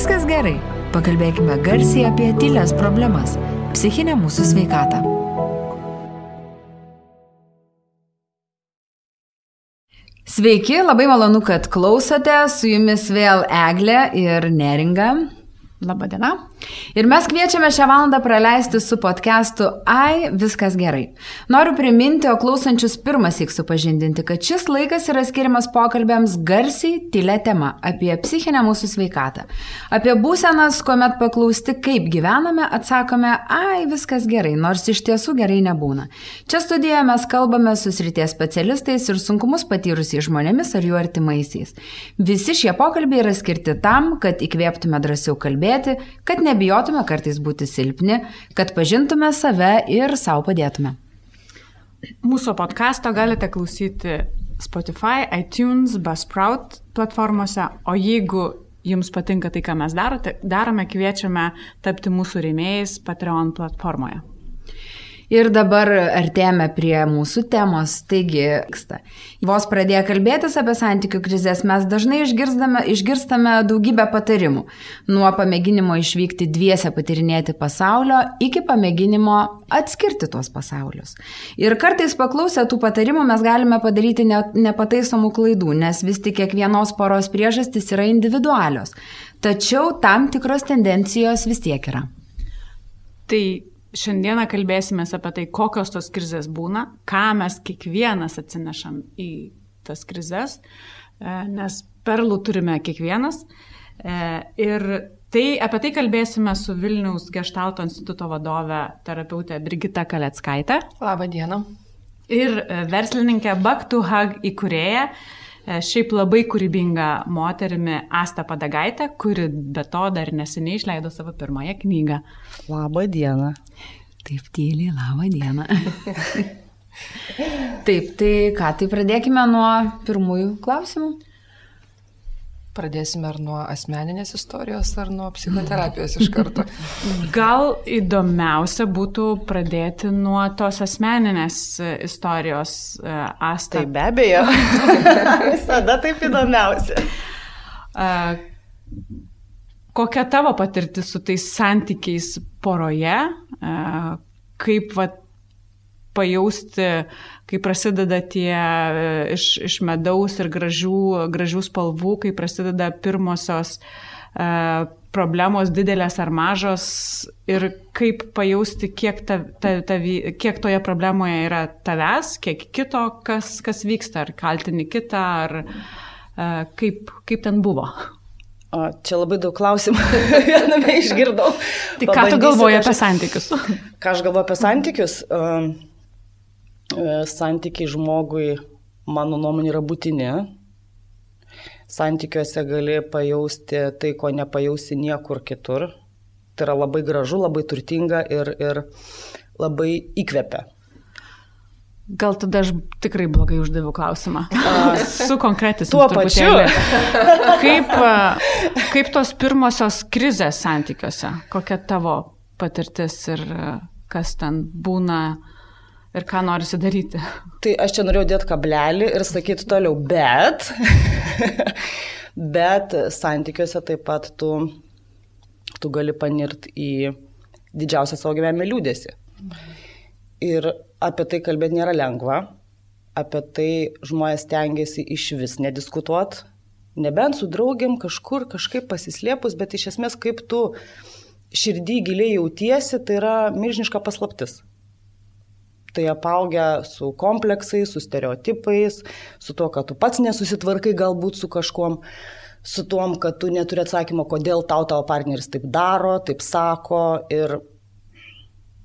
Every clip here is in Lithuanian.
Viskas gerai. Pakalbėkime garsiai apie tylės problemas - psichinę mūsų sveikatą. Sveiki, labai malonu, kad klausote. Su jumis vėl Eglė ir Neringa. Labadiena. Ir mes kviečiame šią valandą praleisti su podcastu Ai, viskas gerai. Noriu priminti, o klausančius pirmas įk supažindinti, kad šis laikas yra skiriamas pokalbėms garsiai, tylė tema apie psichinę mūsų sveikatą. Apie būsenas, kuomet paklausti, kaip gyvename, atsakome, ai, viskas gerai, nors iš tiesų gerai nebūna. Čia studijoje mes kalbame su srities specialistais ir sunkumus patyrusiais žmonėmis ar jų artimaisiais. Visi šie pokalbiai yra skirti tam, kad įkvėptume drąsiau kalbėti kad nebijotume kartais būti silpni, kad pažintume save ir savo padėtume. Mūsų podcast'o galite klausyti Spotify, iTunes, Buzzsprout platformose, o jeigu jums patinka tai, ką mes darote, darome, kviečiame tapti mūsų rėmėjais Patreon platformoje. Ir dabar artėjame prie mūsų temos. Taigi, vos pradėję kalbėtis apie santykių krizės, mes dažnai išgirstame daugybę patarimų. Nuo pamėginimo išvykti dviese patirinėti pasaulio iki pamėginimo atskirti tuos pasaulius. Ir kartais paklausę tų patarimų mes galime padaryti ne, nepataisomų klaidų, nes vis tik kiekvienos poros priežastys yra individualios. Tačiau tam tikros tendencijos vis tiek yra. Tai Šiandieną kalbėsime apie tai, kokios tos krizės būna, ką mes kiekvienas atsinešam į tas krizės, e, nes perlų turime kiekvienas. E, ir tai, apie tai kalbėsime su Vilniaus Gestalto instituto vadove terapeutė Brigita Kaleckaitė. Labą dieną. Ir e, verslininkė Baktuhag įkūrėja šiaip labai kūrybinga moterimi Asta Padagaitė, kuri be to dar neseniai išleido savo pirmąją knygą. Labą dieną. Taip tyliai, labą dieną. Taip, tai ką, tai pradėkime nuo pirmųjų klausimų. Pradėsime ar nuo asmeninės istorijos, ar nuo psichoterapijos iš karto. Gal įdomiausia būtų pradėti nuo tos asmeninės istorijos, e, Asta. Tai be abejo. Visada taip įdomiausia. Uh, kokia tavo patirtis su tais santykiais poroje? Kaip vat, pajausti, kai prasideda tie e, iš, iš medaus ir gražių, gražių spalvų, kai prasideda pirmosios uh, problemos didelės ar mažos ir kaip pajausti, kiek, ta, ta, ta, kiek toje problemoje yra tavęs, kiek kito, kas, kas vyksta, ar kaltini kitą, ar uh, kaip, kaip ten buvo. O, čia labai daug klausimų viename išgirdau. Tai ką tu galvoji apie santykius? Ką aš galvoju apie santykius? E, santykiai žmogui, mano nuomonė, yra būtini. Santykiuose gali pajausti tai, ko nepajausi niekur kitur. Tai yra labai gražu, labai turtinga ir, ir labai įkvepia. Gal tada aš tikrai blogai uždaviau klausimą. Su konkretis. Tuo pačiu. Kaip, kaip tos pirmosios krizės santykiuose? Kokia tavo patirtis ir kas ten būna? Ir ką norisi daryti. Tai aš čia norėjau dėti kablelį ir sakyti toliau, bet, bet santykiuose taip pat tu, tu gali panirti į didžiausią savo gyvenime liūdėsi. Ir apie tai kalbėti nėra lengva, apie tai žmonės tengiasi iš vis nediskutuot, nebent su draugiam kažkur kažkaip pasislėpus, bet iš esmės kaip tu širdį giliai jautiesi, tai yra milžiniška paslaptis tai apaugę su kompleksais, su stereotipais, su tuo, kad tu pats nesusitvarkai galbūt su kažkuom, su tuom, kad tu neturi atsakymo, kodėl tau tavo partneris taip daro, taip sako ir,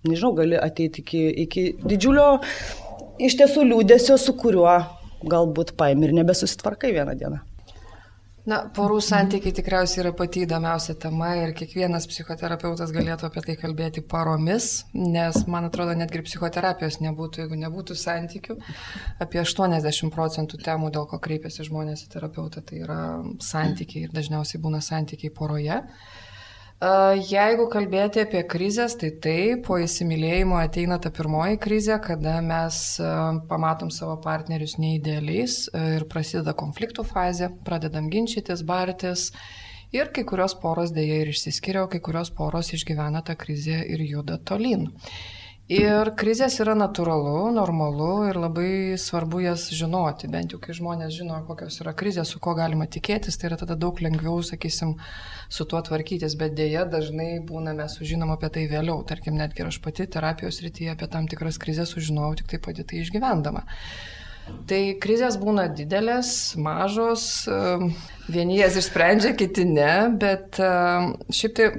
nežinau, gali ateiti iki, iki didžiulio iš tiesų liūdėsio, su kuriuo galbūt paimi ir nebesusitvarkai vieną dieną. Na, porų santykiai tikriausiai yra pati įdomiausia tema ir kiekvienas psichoterapeutas galėtų apie tai kalbėti paromis, nes man atrodo, netgi psichoterapijos nebūtų, jeigu nebūtų santykių. Apie 80 procentų temų, dėl ko kreipiasi žmonės į terapeutą, tai yra santykiai ir dažniausiai būna santykiai poroje. Jeigu kalbėti apie krizės, tai taip, po įsimylėjimo ateina ta pirmoji krizė, kada mes pamatom savo partnerius neįdėliais ir prasideda konfliktų fazė, pradedam ginčytis, bartis Ir kai kurios poros dėja ir išsiskiria, o kai kurios poros išgyvena tą krizę ir juda tolyn. Ir krizės yra natūralu, normalu ir labai svarbu jas žinoti. Bent jau kai žmonės žino, kokios yra krizės, su ko galima tikėtis, tai yra tada daug lengviau, sakysim, su tuo tvarkytis. Bet dėja dažnai būna mes sužinom apie tai vėliau. Tarkim, netgi ir aš pati terapijos rytyje apie tam tikras krizės sužinojau tik taip pat tai išgyvendama. Tai krizės būna didelės, mažos, vieni jas išsprendžia, kiti ne, bet šiaip tai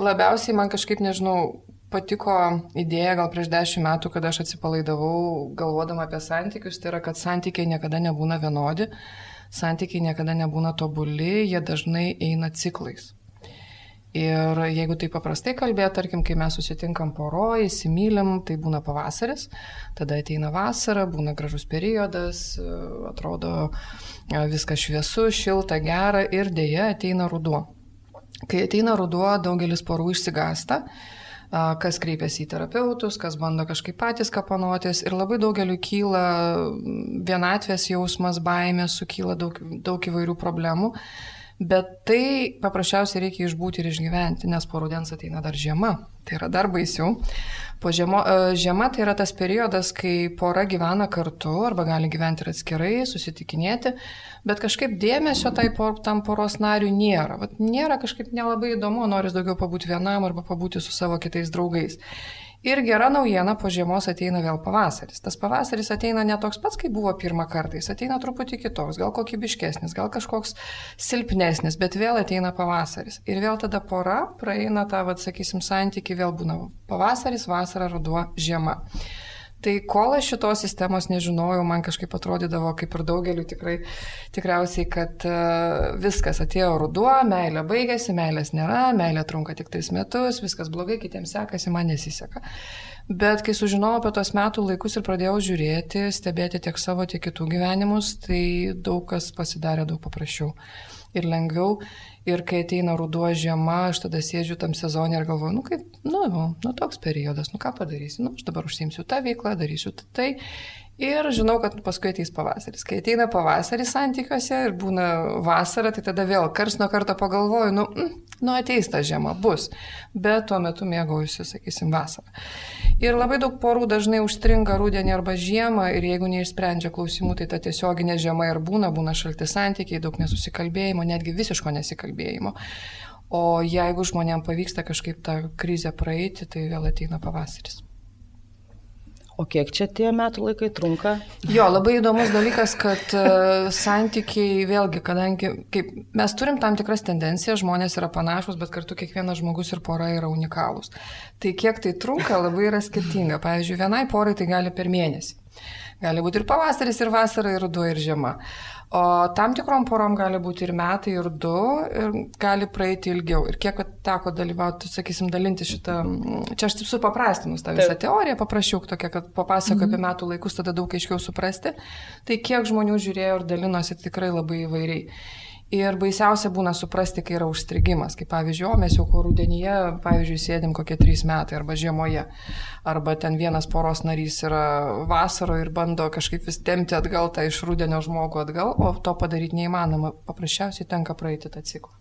labiausiai man kažkaip, nežinau, patiko idėja gal prieš dešimt metų, kada aš atsipalaidavau galvodama apie santykius, tai yra, kad santykiai niekada nebūna vienodi, santykiai niekada nebūna tobuli, jie dažnai eina ciklais. Ir jeigu tai paprastai kalbėt, tarkim, kai mes susitinkam poroje, įsimylim, tai būna pavasaris, tada ateina vasara, būna gražus periodas, atrodo viskas šviesu, šilta, gera ir dėja ateina ruduo. Kai ateina ruduo, daugelis porų išsigasta kas kreipiasi į terapeutus, kas bando kažkaip patys kapanotis ir labai daugeliu kyla vienatvės jausmas, baimė, sukyla daug, daug įvairių problemų. Bet tai paprasčiausiai reikia išbūti ir išgyventi, nes po rudens ateina dar žiema. Tai yra dar baisiau. Po žiemo, žiema tai yra tas periodas, kai pora gyvena kartu arba gali gyventi ir atskirai, susitikinėti, bet kažkaip dėmesio tai por, tam poros nariui nėra. Vat nėra kažkaip nelabai įdomu, noris daugiau pabūti vienam arba pabūti su savo kitais draugais. Ir gera naujiena, po žiemos ateina vėl pavasaris. Tas pavasaris ateina ne toks pats, kaip buvo pirmą kartą, jis ateina truputį kitoks, gal kokybiškesnis, gal kažkoks silpnesnis, bet vėl ateina pavasaris. Ir vėl tada pora praeina tą, vad sakysim, santyki, vėl būna pavasaris, vasara, ruduo, žiema. Tai kol aš šitos sistemos nežinojau, man kažkaip atrodydavo, kaip ir daugeliu tikrai, tikriausiai, kad uh, viskas atėjo ruduo, meilė baigėsi, meilės nėra, meilė trunka tik tris metus, viskas blogai, kitiems sekasi, man nesiseka. Bet kai sužinojau apie tos metų laikus ir pradėjau žiūrėti, stebėti tiek savo, tiek kitų gyvenimus, tai daug kas pasidarė daug paprasčiau ir lengviau. Ir kai ateina ruduo žiema, aš tada sėdžiu tam sezonė ir galvoju, nu kaip, nu, nu, toks periodas, nu ką padarysiu, nu aš dabar užsiimsiu tą veiklą, darysiu tai. Ir žinau, kad paskui ateis pavasaris. Kai ateina pavasaris santykiuose ir būna vasara, tai tada vėl kars nuo karto pagalvoju, nu, mm, nu ateis ta žiema, bus. Bet tuo metu mėgaujusi, sakysim, vasarą. Ir labai daug porų dažnai užstringa rudenį arba žiemą ir jeigu neišsprendžia klausimų, tai ta tiesioginė žiema ir būna, būna šalti santykiai, daug nesusikalbėjimo, netgi visiško nesikalbėjimo. O jeigu žmonėm pavyksta kažkaip tą krizę praeiti, tai vėl ateina pavasaris. O kiek čia tie metų laikai trunka? Jo, labai įdomus dalykas, kad uh, santykiai, vėlgi, kadangi kaip, mes turim tam tikras tendencijas, žmonės yra panašus, bet kartu kiekvienas žmogus ir pora yra unikalūs. Tai kiek tai trunka, labai yra skirtinga. Pavyzdžiui, vienai porai tai gali per mėnesį. Gali būti ir pavasaris, ir vasara, ir ruduo, ir žiema. O tam tikrom porom gali būti ir metai, ir du, ir gali praeiti ilgiau. Ir kiek teko dalyvauti, sakysim, dalinti šitą, čia aš taip supaprastinus tą visą Taip. teoriją, paprašiau tokia, kad papasako mhm. apie metų laikus, tada daug aiškiau suprasti. Tai kiek žmonių žiūrėjo ir dalinosi tikrai labai įvairiai. Ir baisiausia būna suprasti, kai yra užstrigimas. Kaip pavyzdžiui, o mes jau ko rudenyje, pavyzdžiui, sėdim kokie trys metai arba žiemoje. Arba ten vienas poros narys yra vasaro ir bando kažkaip vis temti atgal tą iš rudenio žmogų atgal, o to padaryti neįmanoma. Paprasčiausiai tenka praeiti tą ciklą.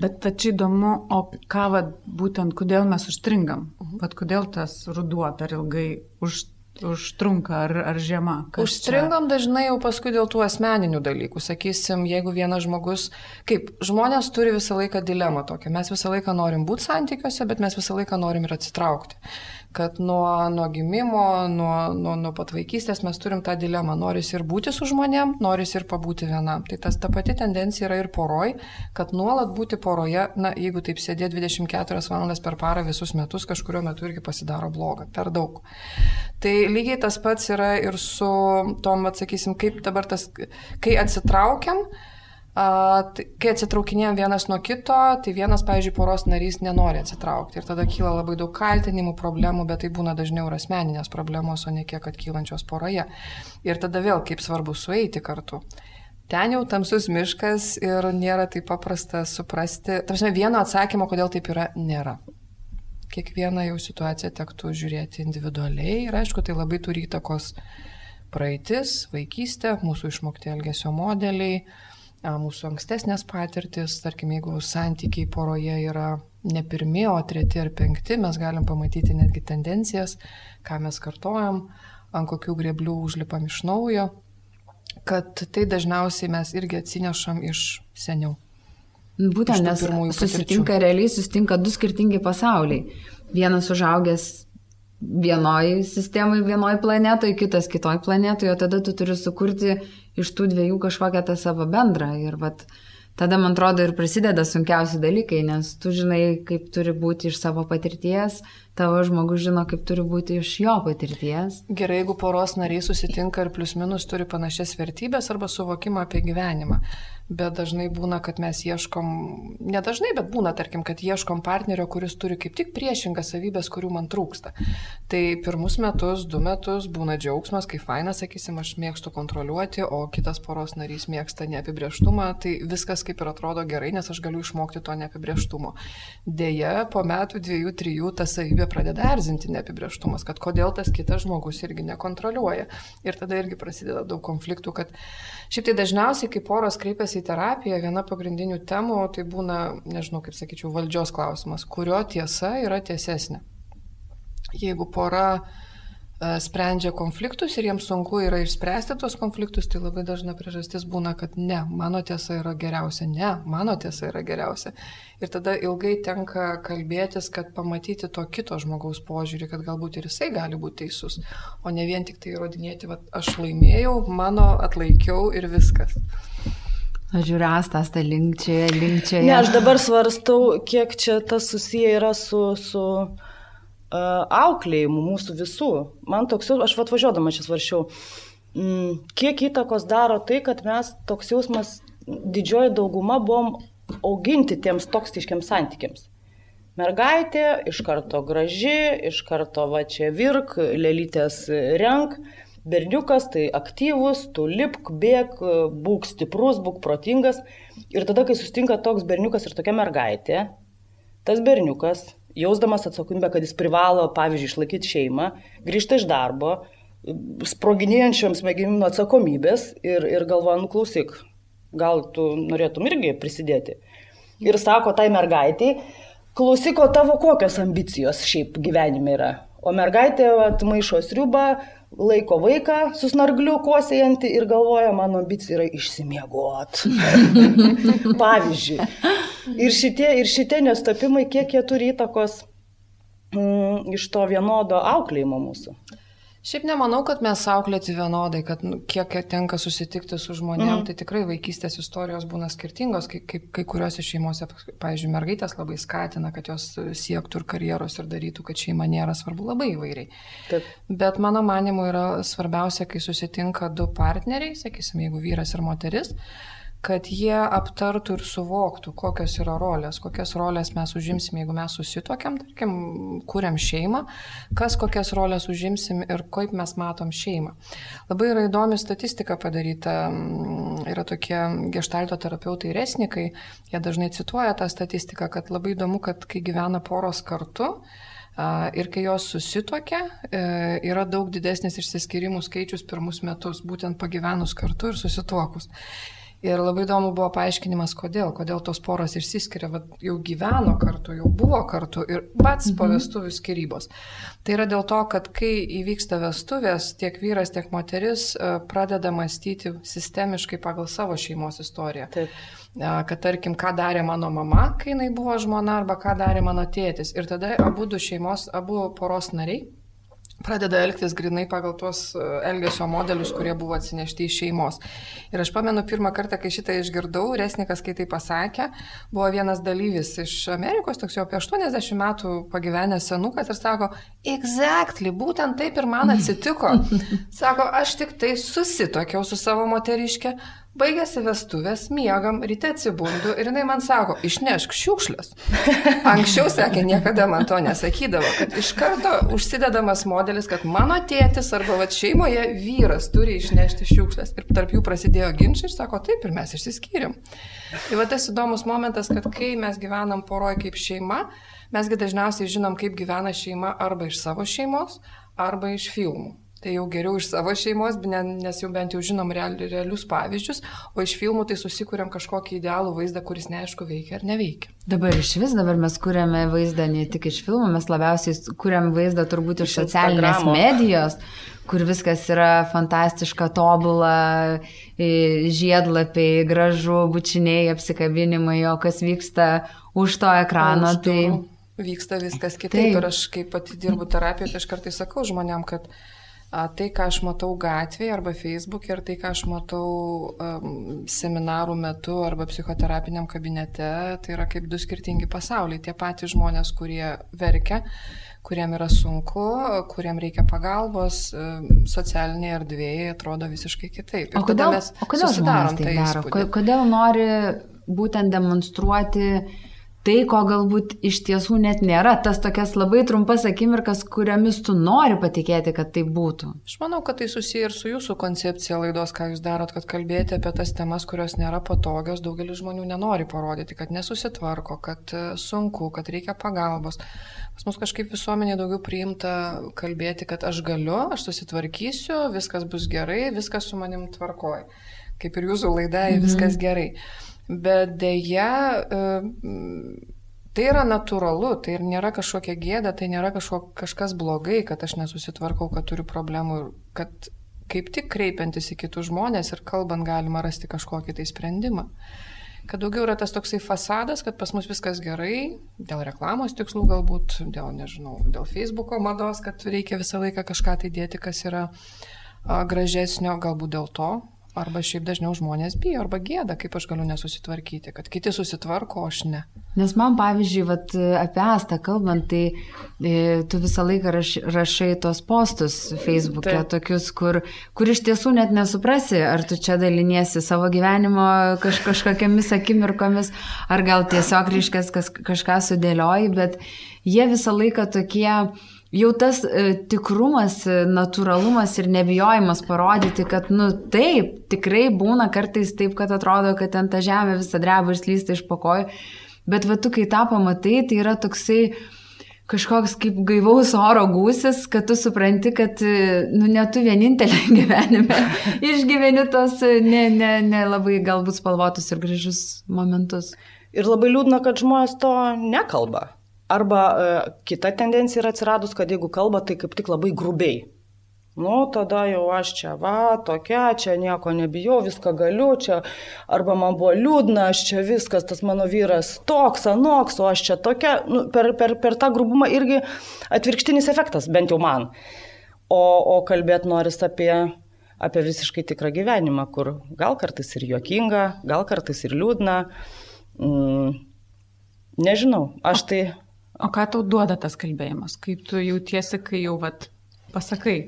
Bet čia įdomu, o ką, vat, būtent, kodėl mes užstringam? Uh -huh. Vat kodėl tas ruduo per ilgai užstringa? Užtrunka ar, ar žiema? Užstringam čia? dažnai jau paskui dėl tų asmeninių dalykų. Sakysim, jeigu vienas žmogus, kaip žmonės turi visą laiką dilemą tokią, mes visą laiką norim būti santykiuose, bet mes visą laiką norim ir atsitraukti kad nuo, nuo gimimo, nuo, nuo, nuo pat vaikystės mes turim tą dilemą. Noris ir būti su žmonėm, noris ir pabūti vienam. Tai tas ta pati tendencija yra ir poroj, kad nuolat būti poroje, na, jeigu taip sėdė 24 valandas per parą visus metus, kažkurio metu irgi pasidaro bloga, per daug. Tai lygiai tas pats yra ir su tom, atsakysim, kaip dabar tas, kai atsitraukiam, kai atsitraukinėjom vienas nuo kito, tai vienas, pavyzdžiui, poros narys nenori atsitraukti. Ir tada kyla labai daug kaltinimų, problemų, bet tai būna dažniau ir asmeninės problemos, o ne kiek atkylančios poroje. Ir tada vėl kaip svarbu sueiti kartu. Ten jau tamsus miškas ir nėra taip paprasta suprasti. Tarsi vieno atsakymo, kodėl taip yra, nėra. Kiekvieną jau situaciją tektų žiūrėti individualiai ir aišku, tai labai turi įtakos praeitis, vaikystė, mūsų išmokti elgesio modeliai mūsų ankstesnės patirtis, tarkim, jeigu santykiai poroje yra ne pirmi, o treti ar penkti, mes galim pamatyti netgi tendencijas, ką mes kartojam, ant kokių greblių užlipam iš naujo, kad tai dažniausiai mes irgi atsinešam iš seniau. Būtent, nes susitinka realiai, susitinka du skirtingi pasauliai. Vienas užaugęs vienoj sistemai, vienoj planetoje, kitas kitoj planetoje, o tada tu turi sukurti iš tų dviejų kažkokią tą savo bendrą. Ir vat, tada, man atrodo, ir prasideda sunkiausi dalykai, nes tu žinai, kaip turi būti iš savo patirties, tavo žmogus žino, kaip turi būti iš jo patirties. Gerai, jeigu poros nariai susitinka ir plius minus turi panašias vertybės arba suvokimą apie gyvenimą bet dažnai būna, kad mes ieškom, nedažnai, bet būna, tarkim, kad ieškom partnerio, kuris turi kaip tik priešingas savybės, kurių man trūksta. Tai pirmus metus, du metus būna džiaugsmas, kai faina, sakysim, aš mėgstu kontroliuoti, o kitas poros narys mėgsta neapibrieštumą, tai viskas kaip ir atrodo gerai, nes aš galiu išmokti to neapibrieštumo. Deja, po metų, dviejų, trijų ta savybė pradeda erzinti neapibrieštumas, kad kodėl tas kitas žmogus irgi nekontroliuoja. Ir tada irgi prasideda daug konfliktų, kad Šiaip tai dažniausiai, kai poros kreipiasi į terapiją, viena pagrindinių temų tai būna, nežinau, kaip sakyčiau, valdžios klausimas, kurio tiesa yra tiesesnė. Jeigu pora E, sprendžia konfliktus ir jiems sunku yra išspręsti tuos konfliktus, tai labai dažna priežastis būna, kad ne, mano tiesa yra geriausia, ne, mano tiesa yra geriausia. Ir tada ilgai tenka kalbėtis, kad pamatyti to kito žmogaus požiūrį, kad galbūt ir jisai gali būti teisus, o ne vien tik tai įrodinėti, kad aš laimėjau, mano atlaikiau ir viskas. Aš žiūriu, Astas, tai linkčioje, linkčioje. Ne, aš dabar svarstau, kiek čia tas susiję yra su... su auklėjimu mūsų visų. Man toks, aš atvažiuodama čia svaršiau, mm, kiek įtakos daro tai, kad mes toks jausmas, didžioji dauguma buvom auginti tiems toksiškiams santykiams. Mergaitė iš karto graži, iš karto va čia virk, lelytės renk, berniukas tai aktyvus, tu lipk, bėg, būk stiprus, būk protingas. Ir tada, kai sustinka toks berniukas ir tokia mergaitė, tas berniukas jausdamas atsakomybę, kad jis privalo, pavyzdžiui, išlaikyti šeimą, grįžta iš darbo, sproginėjančiam smegenim nuo atsakomybės ir, ir galvoja, nuklausyk, gal tu norėtum irgi prisidėti. Ir sako tai mergaitai, klausyk, o tavo kokios ambicijos šiaip gyvenime yra. O mergaitė atmaišo sriubą, laiko vaiką su snargliu kosėjantį ir galvoja, mano ambicija yra išsimiegot. Pavyzdžiui. Ir šitie, ir šitie nestapimai, kiek jie turi įtakos mm, iš to vienodo auklėjimo mūsų. Šiaip nemanau, kad mes auklėti vienodai, kad nu, kiek tenka susitikti su žmonėm, mm. tai tikrai vaikystės istorijos būna skirtingos, kai, kai, kai kuriuose šeimose, pavyzdžiui, mergaitės labai skatina, kad jos siektų ir karjeros ir darytų, kad šeima nėra svarbu labai įvairiai. Taip. Bet mano manimu yra svarbiausia, kai susitinka du partneriai, sakysim, jeigu vyras ir moteris, kad jie aptartų ir suvoktų, kokios yra rolės, kokias rolės mes užimsim, jeigu mes susitokiam, tarkim, kuriam šeimą, kas kokias rolės užimsim ir kaip mes matom šeimą. Labai yra įdomi statistika padaryta, mm, yra tokie gestalto terapeutai resnikai, jie dažnai cituoja tą statistiką, kad labai įdomu, kad kai gyvena poros kartu, Ir kai jos susitokia, e, yra daug didesnis išsiskirimų skaičius pirmus metus, būtent pagyvenus kartu ir susituokus. Ir labai įdomu buvo paaiškinimas, kodėl, kodėl tos poros išsiskiria, va, jau gyveno kartu, jau buvo kartu ir pats mhm. po vestuvių skirybos. Tai yra dėl to, kad kai įvyksta vestuvės, tiek vyras, tiek moteris e, pradeda mąstyti sistemiškai pagal savo šeimos istoriją. Taip. Kad tarkim, ką darė mano mama, kai jinai buvo žmona, arba ką darė mano tėtis. Ir tada abu šeimos, abu poros nariai pradeda elgtis grinai pagal tuos e, elgesio modelius, kurie buvo atsinešti iš šeimos. Ir aš pamenu pirmą kartą, kai šitą išgirdau, Resnikas, kai tai pasakė, buvo vienas dalyvis iš Amerikos, toks jau apie 80 metų pagyvenęs senukas ir sako, exactly, būtent taip ir man atsitiko. Sako, aš tik tai susitokiau su savo moteriške, Baigėsi vestuvės, miegam, ryte atsibundu ir jinai man sako, išnešk šiukšlės. Anksčiau sakė, niekada man to nesakydavo, kad iš karto užsidedamas modelis, kad mano tėtis arba va šeimoje vyras turi išnešti šiukšlės. Ir tarp jų prasidėjo ginčiai ir sako, taip ir mes išsiskyrėm. Tai va tas įdomus momentas, kad kai mes gyvenam poroje kaip šeima, mesgi dažniausiai žinom, kaip gyvena šeima arba iš savo šeimos, arba iš filmų. Tai jau geriau iš savo šeimos, nes jau bent jau žinom real, realius pavyzdžius, o iš filmų tai susikūrėm kažkokį idealų vaizdą, kuris neaišku veikia ar neveikia. Dabar iš vis, dabar mes kūrėme vaizdą ne tik iš filmų, mes labiausiai kūrėm vaizdą turbūt iš, iš socialinės Instagramo. medijos, kur viskas yra fantastiška, tobula, žiedlapiai, gražu, bučiniai, apsikabinimai, o kas vyksta už to ekrano, už tai... Vyksta viskas kitaip Taip. ir aš kaip pati dirbu terapijoje, tai aš kartais sakau žmonėm, kad tai, ką aš matau gatvėje arba Facebook'e ir tai, ką aš matau um, seminarų metu arba psichoterapiniam kabinete, tai yra kaip du skirtingi pasauliai. Tie patys žmonės, kurie verkia, kuriem yra sunku, kuriem reikia pagalbos, socialinėje erdvėje atrodo visiškai kitaip. Ir o kodėl, mes o kodėl susidarom tai daro? Įspūdį. Kodėl nori būtent demonstruoti tai, ko galbūt iš tiesų net nėra, tas tokias labai trumpas akimirkas, kuriamis tu nori patikėti, kad tai būtų. Aš manau, kad tai susiję ir su jūsų koncepcija laidos, ką jūs darot, kad kalbėti apie tas temas, kurios nėra patogios, daugelis žmonių nenori parodyti, kad nesusitvarko, kad e, sunku, kad reikia pagalbos. Pas mus kažkaip visuomenė daugiau priimta kalbėti, kad aš galiu, aš susitvarkysiu, viskas bus gerai, viskas su manim tvarkoja. Kaip ir jūsų laida, mhm. viskas gerai bet dėja e, tai yra natūralu, tai ir nėra kažkokia gėda, tai nėra kažko, kažkas blogai, kad aš nesusitvarkau, kad turiu problemų ir kad kaip tik kreipiantis į kitus žmonės ir kalbant galima rasti kažkokį tai sprendimą. Kad daugiau yra tas toksai fasadas, kad pas mus viskas gerai, dėl reklamos tikslų galbūt, dėl, nežinau, dėl Facebooko mados, kad reikia visą laiką kažką tai dėti, kas yra gražesnio, galbūt dėl to, Arba šiaip dažniau žmonės bijo arba gėda, kaip aš galiu nesusitvarkyti, kad kiti susitvarko, aš ne. Nes man, pavyzdžiui, vat, apie Astą kalbant, tai e, tu visą laiką raš, rašai tos postus Facebook'e, Taip. tokius, kur, kur iš tiesų net nesuprasi, ar tu čia daliniesi savo gyvenimo kaž, kažkokiamis akimirkomis, ar gal tiesiog ryškės kažką sudėlioji, bet jie visą laiką tokie jau tas e, tikrumas, e, natūralumas ir nebijojimas parodyti, kad, nu taip, tikrai būna kartais taip, kad atrodo, kad ten ta žemė visą dreba ir slysta iš pokojų, bet va tu, kai tą pamatai, tai yra toksai kažkoks kaip gaivaus oro gūsis, kad tu supranti, kad, e, nu, ne tu vienintelė gyvenime išgyveni tos ne, ne, ne labai galbūt spalvotus ir gražius momentus. Ir labai liūdna, kad žmonės to nekalba. Arba e, kita tendencija yra atsiradus, kad jeigu kalba, tai kaip tik labai grubiai. Nu, tada jau aš čia, va, tokia, čia nieko nebijau, viską galiu, čia, arba man buvo liūdna, aš čia viskas, tas mano vyras toks, anoks, o aš čia tokia, nu, per, per, per tą grubumą irgi atvirkštinis efektas, bent jau man. O, o kalbėti noris apie, apie visiškai tikrą gyvenimą, kur gal kartais ir juokinga, gal kartais ir liūdna. Mm, nežinau, aš tai... O ką tau duoda tas kalbėjimas? Kaip tu jautiesi, kai jau vat, pasakai?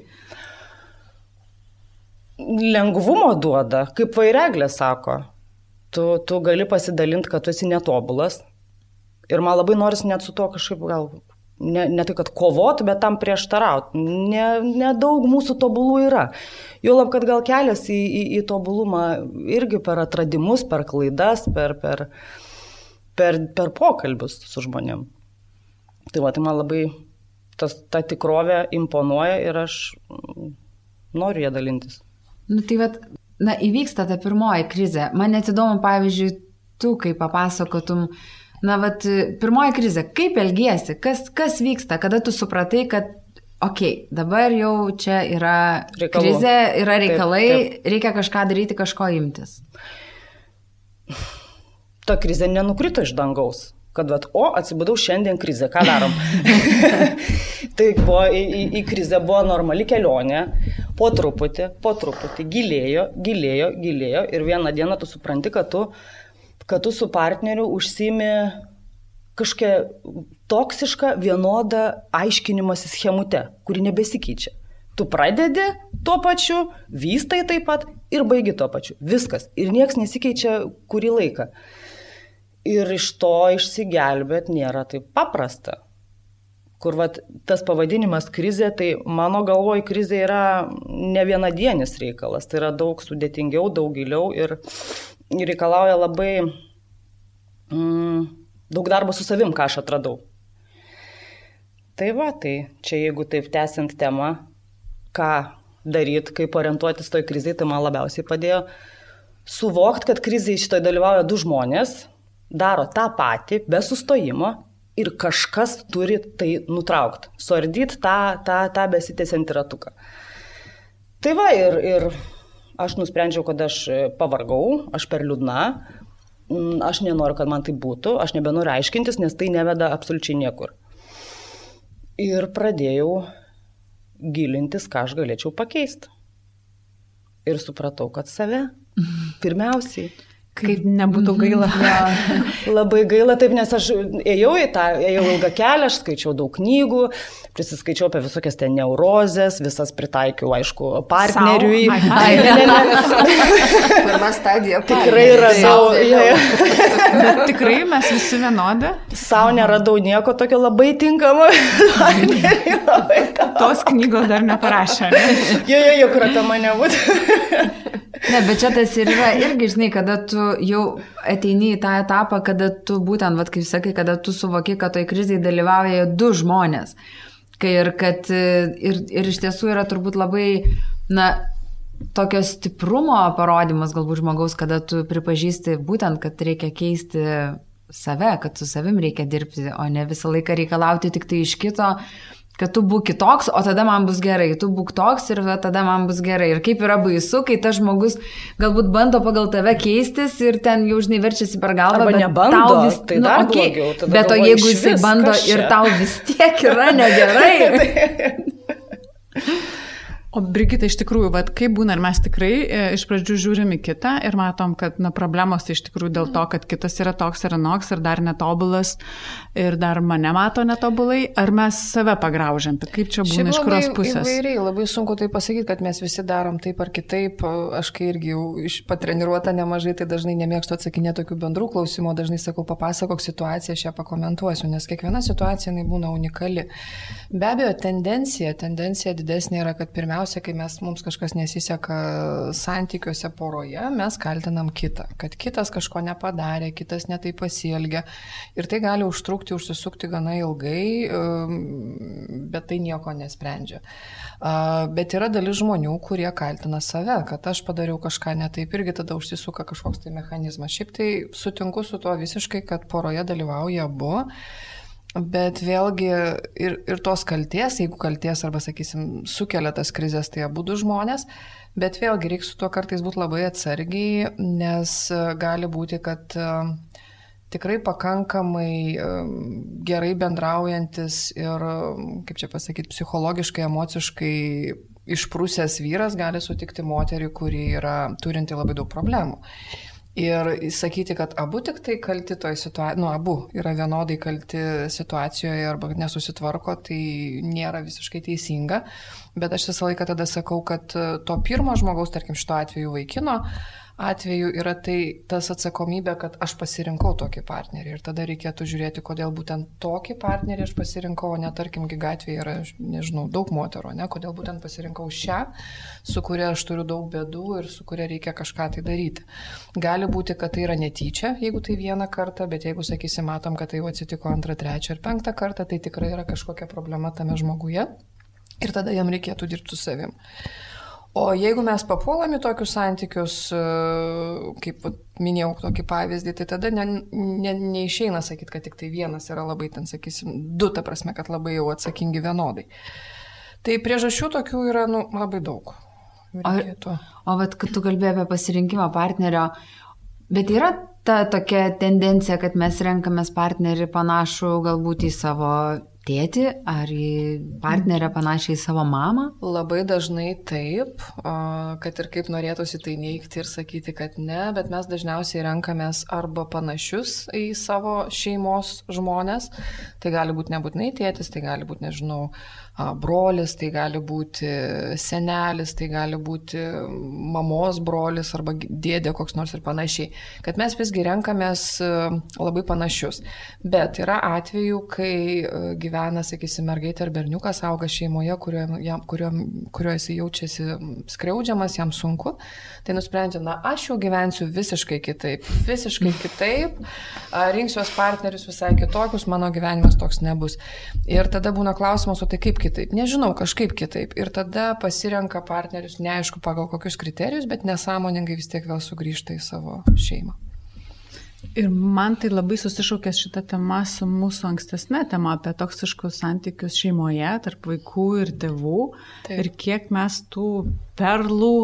Lengvumo duoda, kaip vaireglė sako. Tu, tu gali pasidalinti, kad tu esi netobulas. Ir man labai norisi net su to kažkaip gal, ne, ne tai, kad kovot, bet tam prieštarauti. Nedaug ne mūsų tobulų yra. Juolab, kad gal kelias į, į, į tobulumą irgi per atradimus, per klaidas, per, per, per, per pokalbius su žmonėm. Tai va, tai man labai tas, ta tikrovė imponuoja ir aš noriu ją dalintis. Nu tai va, na, įvyksta ta pirmoji krizė. Man net įdomu, pavyzdžiui, tu kaip papasakotum, na, va, pirmoji krizė, kaip elgiesi, kas, kas vyksta, kada tu supratai, kad okei, okay, dabar jau čia yra Reikalų. krizė, yra reikalai, taip, taip. reikia kažką daryti, kažko imtis. Ta krizė nenukrito iš dangaus kad, vat, o, atsibudau šiandien krizę, ką darom? tai buvo, į, į, į krizę buvo normali kelionė, po truputį, po truputį, gilėjo, gilėjo, gilėjo ir vieną dieną tu supranti, kad tu, kad tu su partneriu užsimi kažkokią toksišką vienodą aiškinimąsi schemute, kuri nebesikeičia. Tu pradedi tuo pačiu, vystai taip pat ir baigi tuo pačiu. Viskas. Ir niekas nesikeičia kurį laiką. Ir iš to išsigelbėt nėra taip paprasta. Kur vat, tas pavadinimas krizė, tai mano galvoj krizė yra ne vienadienis reikalas, tai yra daug sudėtingiau, daug giliau ir, ir reikalauja labai mm, daug darbo su savim, ką aš atradau. Tai va, tai čia jeigu taip tęsiant temą, ką daryti, kaip orientuotis toj krizai, tai man labiausiai padėjo suvokti, kad krizai šitoj dalyvauja du žmonės, daro tą patį, be sustojimo ir kažkas turi tai nutraukti, suardyti tą, tą, tą besitęsiantį ratuką. Tai va ir, ir aš nusprendžiau, kad aš pavargau, aš per liūdna, mm, aš nenoriu, kad man tai būtų, aš nebenoriu aiškintis, nes tai neveda absoliučiai niekur. Ir pradėjau gilintis, ką aš galėčiau pakeisti. Ir supratau, kad save pirmiausiai. Kaip nebūtų gaila. Ja. Labai gaila taip, nes aš ėjau į tą, ėjau ilgą kelią, aš skaičiau daug knygų, prisiskaičiau apie visokias ten neurozės, visas pritaikiau, aišku, partneriui. Pirma stadija. Tikrai radau. Bet tikrai mes visi vienodi. Sau neradau nieko tokio labai tinkamo. Tos knygos dar neparašė. Ne? Jo, jo, jo, kur apie mane būtų. Ne, bet čia tas ir yra irgi, žinai, kada tu jau ateini į tą etapą, kada tu būtent, vad kaip sakai, kada tu suvoki, kad toj krizai dalyvauja du žmonės. Kai ir kad ir, ir iš tiesų yra turbūt labai, na, tokio stiprumo parodymas galbūt žmogaus, kada tu pripažįsti būtent, kad reikia keisti save, kad su savim reikia dirbti, o ne visą laiką reikalauti tik tai iš kito, kad tu būk kitoks, o tada man bus gerai, tu būk toks ir tada man bus gerai. Ir kaip yra baisu, kai tas žmogus galbūt bando pagal tave keistis ir ten jau žinai verčiasi per galvą. Arba nebando, tau vis, tai nu, dar okay, blogiau. Bet o jeigu jisai bando ir tau vis tiek yra negerai. O Brigita, iš tikrųjų, vat, kaip būna, ar mes tikrai e, iš pradžių žiūrim į kitą ir matom, kad na, problemos tai iš tikrųjų dėl to, kad kitas yra toks ar anoks ir dar netobulas ir dar mane mato netobulai, ar mes save pagraužiam, tai kaip čia būna Šiaip iš kurios pusės? Įvairiai, labai sunku tai pasakyti, kad mes visi darom taip ar kitaip. Aš kai irgi jau patreniruota nemažai, tai dažnai nemėgstu atsakinėti tokių bendrų klausimų, dažnai sakau, papasakok situaciją, aš ją pakomentuosiu, nes kiekviena situacija būna unikali. Be abejo, tendencija, tendencija didesnė yra, kad pirmiausia, dažniausiai, kai mes, mums kažkas nesiseka santykiuose poroje, mes kaltinam kitą, kad kitas kažko nepadarė, kitas netai pasielgia. Ir tai gali užtrukti, užsisukti gana ilgai, um, bet tai nieko nesprendžia. Bet yra dalis žmonių, kurie kaltina save, kad aš padariau kažką netaip irgi tada užsisuka kažkoks tai mechanizmas. Šiaip tai sutinku su tuo visiškai, kad poroje dalyvauja abu. Bet vėlgi ir, ir tos kalties, jeigu kalties arba, sakysim, sukelia tas krizės, tai abu du žmonės, bet vėlgi reikia su tuo kartais būti labai atsargiai, nes e, gali būti, kad e, tikrai pakankamai e, gerai bendraujantis ir, kaip čia pasakyti, psichologiškai, emociškai išprūsęs vyras gali sutikti moterį, kuri yra turinti labai daug problemų. Ir sakyti, kad abu tik tai kalti toje situacijoje, nu, abu yra vienodai kalti situacijoje arba nesusitvarko, tai nėra visiškai teisinga. Bet aš visą laiką tada sakau, kad to pirmo žmogaus, tarkim, šito atveju vaikino, uh, atveju yra tai tas atsakomybė, kad aš pasirinkau tokį partnerį ir tada reikėtų žiūrėti, kodėl būtent tokį partnerį aš pasirinkau, o ne tarkimgi gatvėje yra, nežinau, daug moterų, ne, kodėl būtent pasirinkau šią, su kuria aš turiu daug bėdų ir su kuria reikia kažką tai daryti. Gali būti, kad tai yra netyčia, jeigu tai vieną kartą, bet jeigu, sakysim, matom, kad tai jau atsitiko antrą, trečią ir penktą kartą, tai tikrai yra kažkokia problema tame žmoguje ir tada jam reikėtų dirbti su savim. O jeigu mes papuolame į tokius santykius, e, kaip minėjau tokį pavyzdį, tai tada ne, ne, neišeina sakyti, kad tik tai vienas yra labai ten, sakysim, du, ta prasme, kad labai jau atsakingi vienodai. Tai priežasčių tokių yra nu, labai daug. Reikėtų. O, o vat, kad tu kalbėjai apie pasirinkimą partnerio, bet yra ta tokia tendencija, kad mes renkamės partnerį panašų galbūt į savo tėtį ar į partnerę panašiai į savo mamą? Labai dažnai taip, kad ir kaip norėtųsi tai neikti ir sakyti, kad ne, bet mes dažniausiai renkamės arba panašius į savo šeimos žmonės. Tai gali būti nebūtinai tėtis, tai gali būti, nežinau, brolis, tai gali būti senelis, tai gali būti mamos brolis arba dėdė koks nors ir panašiai. Kad mes visgi renkamės labai panašius. Bet yra atvejų, kai gyvena, sakysim, mergaitė ar berniukas auga šeimoje, kurioje kurio, kurio jis jaučiasi skriaudžiamas, jam sunku, tai nusprendžia, na, aš jau gyvensiu visiškai kitaip, visiškai kitaip, rinksiuos partnerius visai kitokius, mano gyvenimas toks nebus. Ir tada būna klausimas, o tai kaip kitaip? Nežinau, kažkaip kitaip. Ir tada pasirenka partnerius, neaišku pagal kokius kriterijus, bet nesąmoningai vis tiek vėl sugrįžta į savo šeimą. Ir man tai labai susišaukė šitą temą su mūsų ankstesnė tema apie toksiškus santykius šeimoje tarp vaikų ir tėvų. Taip. Ir kiek mes tų perlų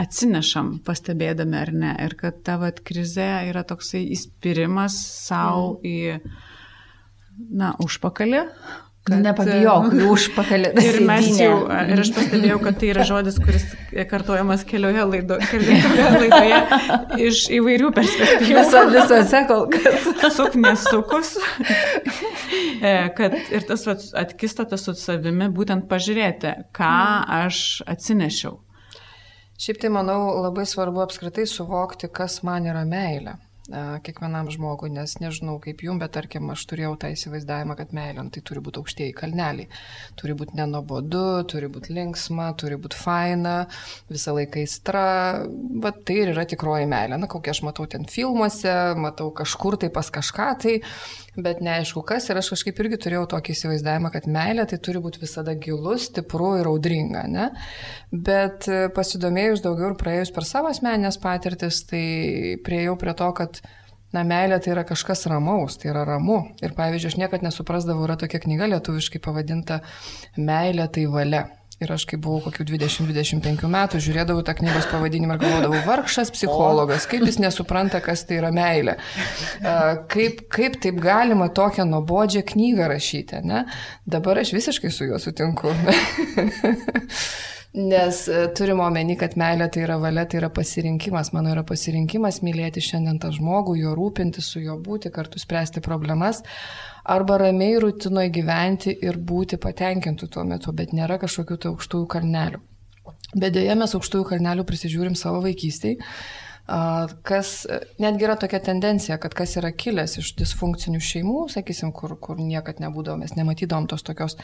atsinešam, pastebėdami ar ne. Ir kad ta vat krizė yra toksai įspirimas savo mm. į, na, užpakalį, Kad, Nepabijok, jų užpakalį. Ir mes jau, ir aš pastebėjau, kad tai yra žodis, kuris kartojamas kelioje, laido, kelioje laidoje iš įvairių perspektyvų. Viso, visose kol kas. Suk nesukus. E, kad ir tas atkistatas su savimi, būtent pažiūrėti, ką aš atsinešiau. Šiaip tai manau labai svarbu apskritai suvokti, kas man yra meilė kiekvienam žmogui, nes nežinau kaip jum, bet tarkim, aš turėjau tą įsivaizdavimą, kad meilė, nu, tai turi būti aukštieji kalneliai. Turi būti nenobodu, turi būti linksma, turi būti faina, visą laiką įstra. Bet tai ir yra tikroji meilė. Na, kokia aš matau ten filmuose, matau kažkur tai pas kažką tai, bet neaišku kas. Ir aš kažkaip irgi turėjau tokį įsivaizdavimą, kad meilė tai turi būti visada gilus, stipru ir audringa. Ne? Bet pasidomėjus daugiau ir praėjus per savo asmenės patirtis, tai priejau prie to, kad na, meilė tai yra kažkas ramaus, tai yra ramu. Ir pavyzdžiui, aš niekada nesuprasdavau, yra tokia knyga lietuviškai pavadinta Meilė tai valia. Ir aš, kai buvau kokių 20-25 metų, žiūrėdavau tą knygos pavadinimą ir galvodavau, vargšas psichologas, kaip jis nesupranta, kas tai yra meilė. Kaip, kaip taip galima tokią nuobodžią knygą rašyti, ne? Dabar aš visiškai su juo sutinku. Nes e, turim omeny, kad meilė tai yra valia, tai yra pasirinkimas. Mano yra pasirinkimas mylėti šiandien tą žmogų, jo rūpinti, su juo būti, kartu spręsti problemas, arba ramiai rutinoje gyventi ir būti patenkintų tuo metu, bet nėra kažkokių tai aukštųjų kalnelių. Bet dėja mes aukštųjų kalnelių prisižiūrim savo vaikystėje kas netgi yra tokia tendencija, kad kas yra kilęs iš disfunkcinių šeimų, sakysim, kur, kur niekad nebūdavo, mes nematydom tos tokios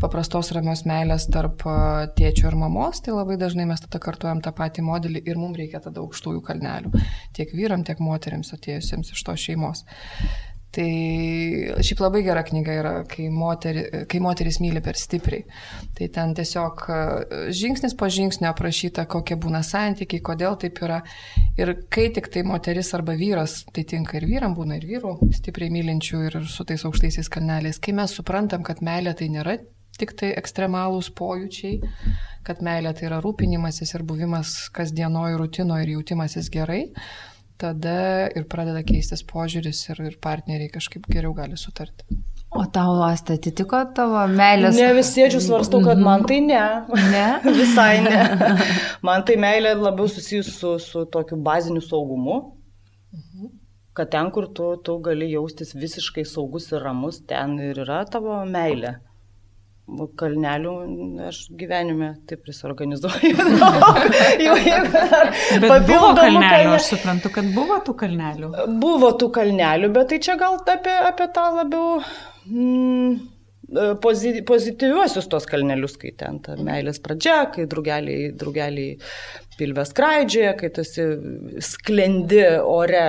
paprastos ramios meilės tarp tėčio ir mamos, tai labai dažnai mes tada kartuojam tą patį modelį ir mums reikia tada aukštųjų kalnelių, tiek vyram, tiek moteriams atėjusiems iš tos šeimos. Tai šiaip labai gera knyga yra, kai, moteri, kai moteris myli per stipriai. Tai ten tiesiog e, žingsnis po žingsnio aprašyta, kokie būna santykiai, kodėl taip yra. Ir kai tik tai moteris arba vyras, tai tinka ir vyram, būna ir vyrų stipriai mylinčių ir su tais aukštaisiais kalneliais. Kai mes suprantam, kad meilė tai nėra tik tai ekstremalūs pojūčiai, kad meilė tai yra rūpinimasis ir buvimas kasdienojo rutino ir jautimasis gerai, tada ir pradeda keistis požiūris ir, ir partneriai kažkaip geriau gali sutarti. O tau lastą atitiko tavo meilės? Ne visiečių svarstau, kad man tai ne. Ne? Visai ne. Man tai meilė labiau susijusi su, su tokiu baziniu saugumu. Kad ten, kur tu, tu gali jaustis visiškai saugus ir ramus, ten ir yra tavo meilė kalnelių aš gyvenime taip prisorganizuoju. jau jeigu dar buvo kalnelių, kalnelių, aš suprantu, kad buvo tų kalnelių. Buvo tų kalnelių, bet tai čia gal apie, apie tą labiau mm, pozityviuosius tos kalnelius, kai ten ta meilės pradžia, kai draugeliai, draugeliai pilvės skraidžioje, kai tu sklendi ore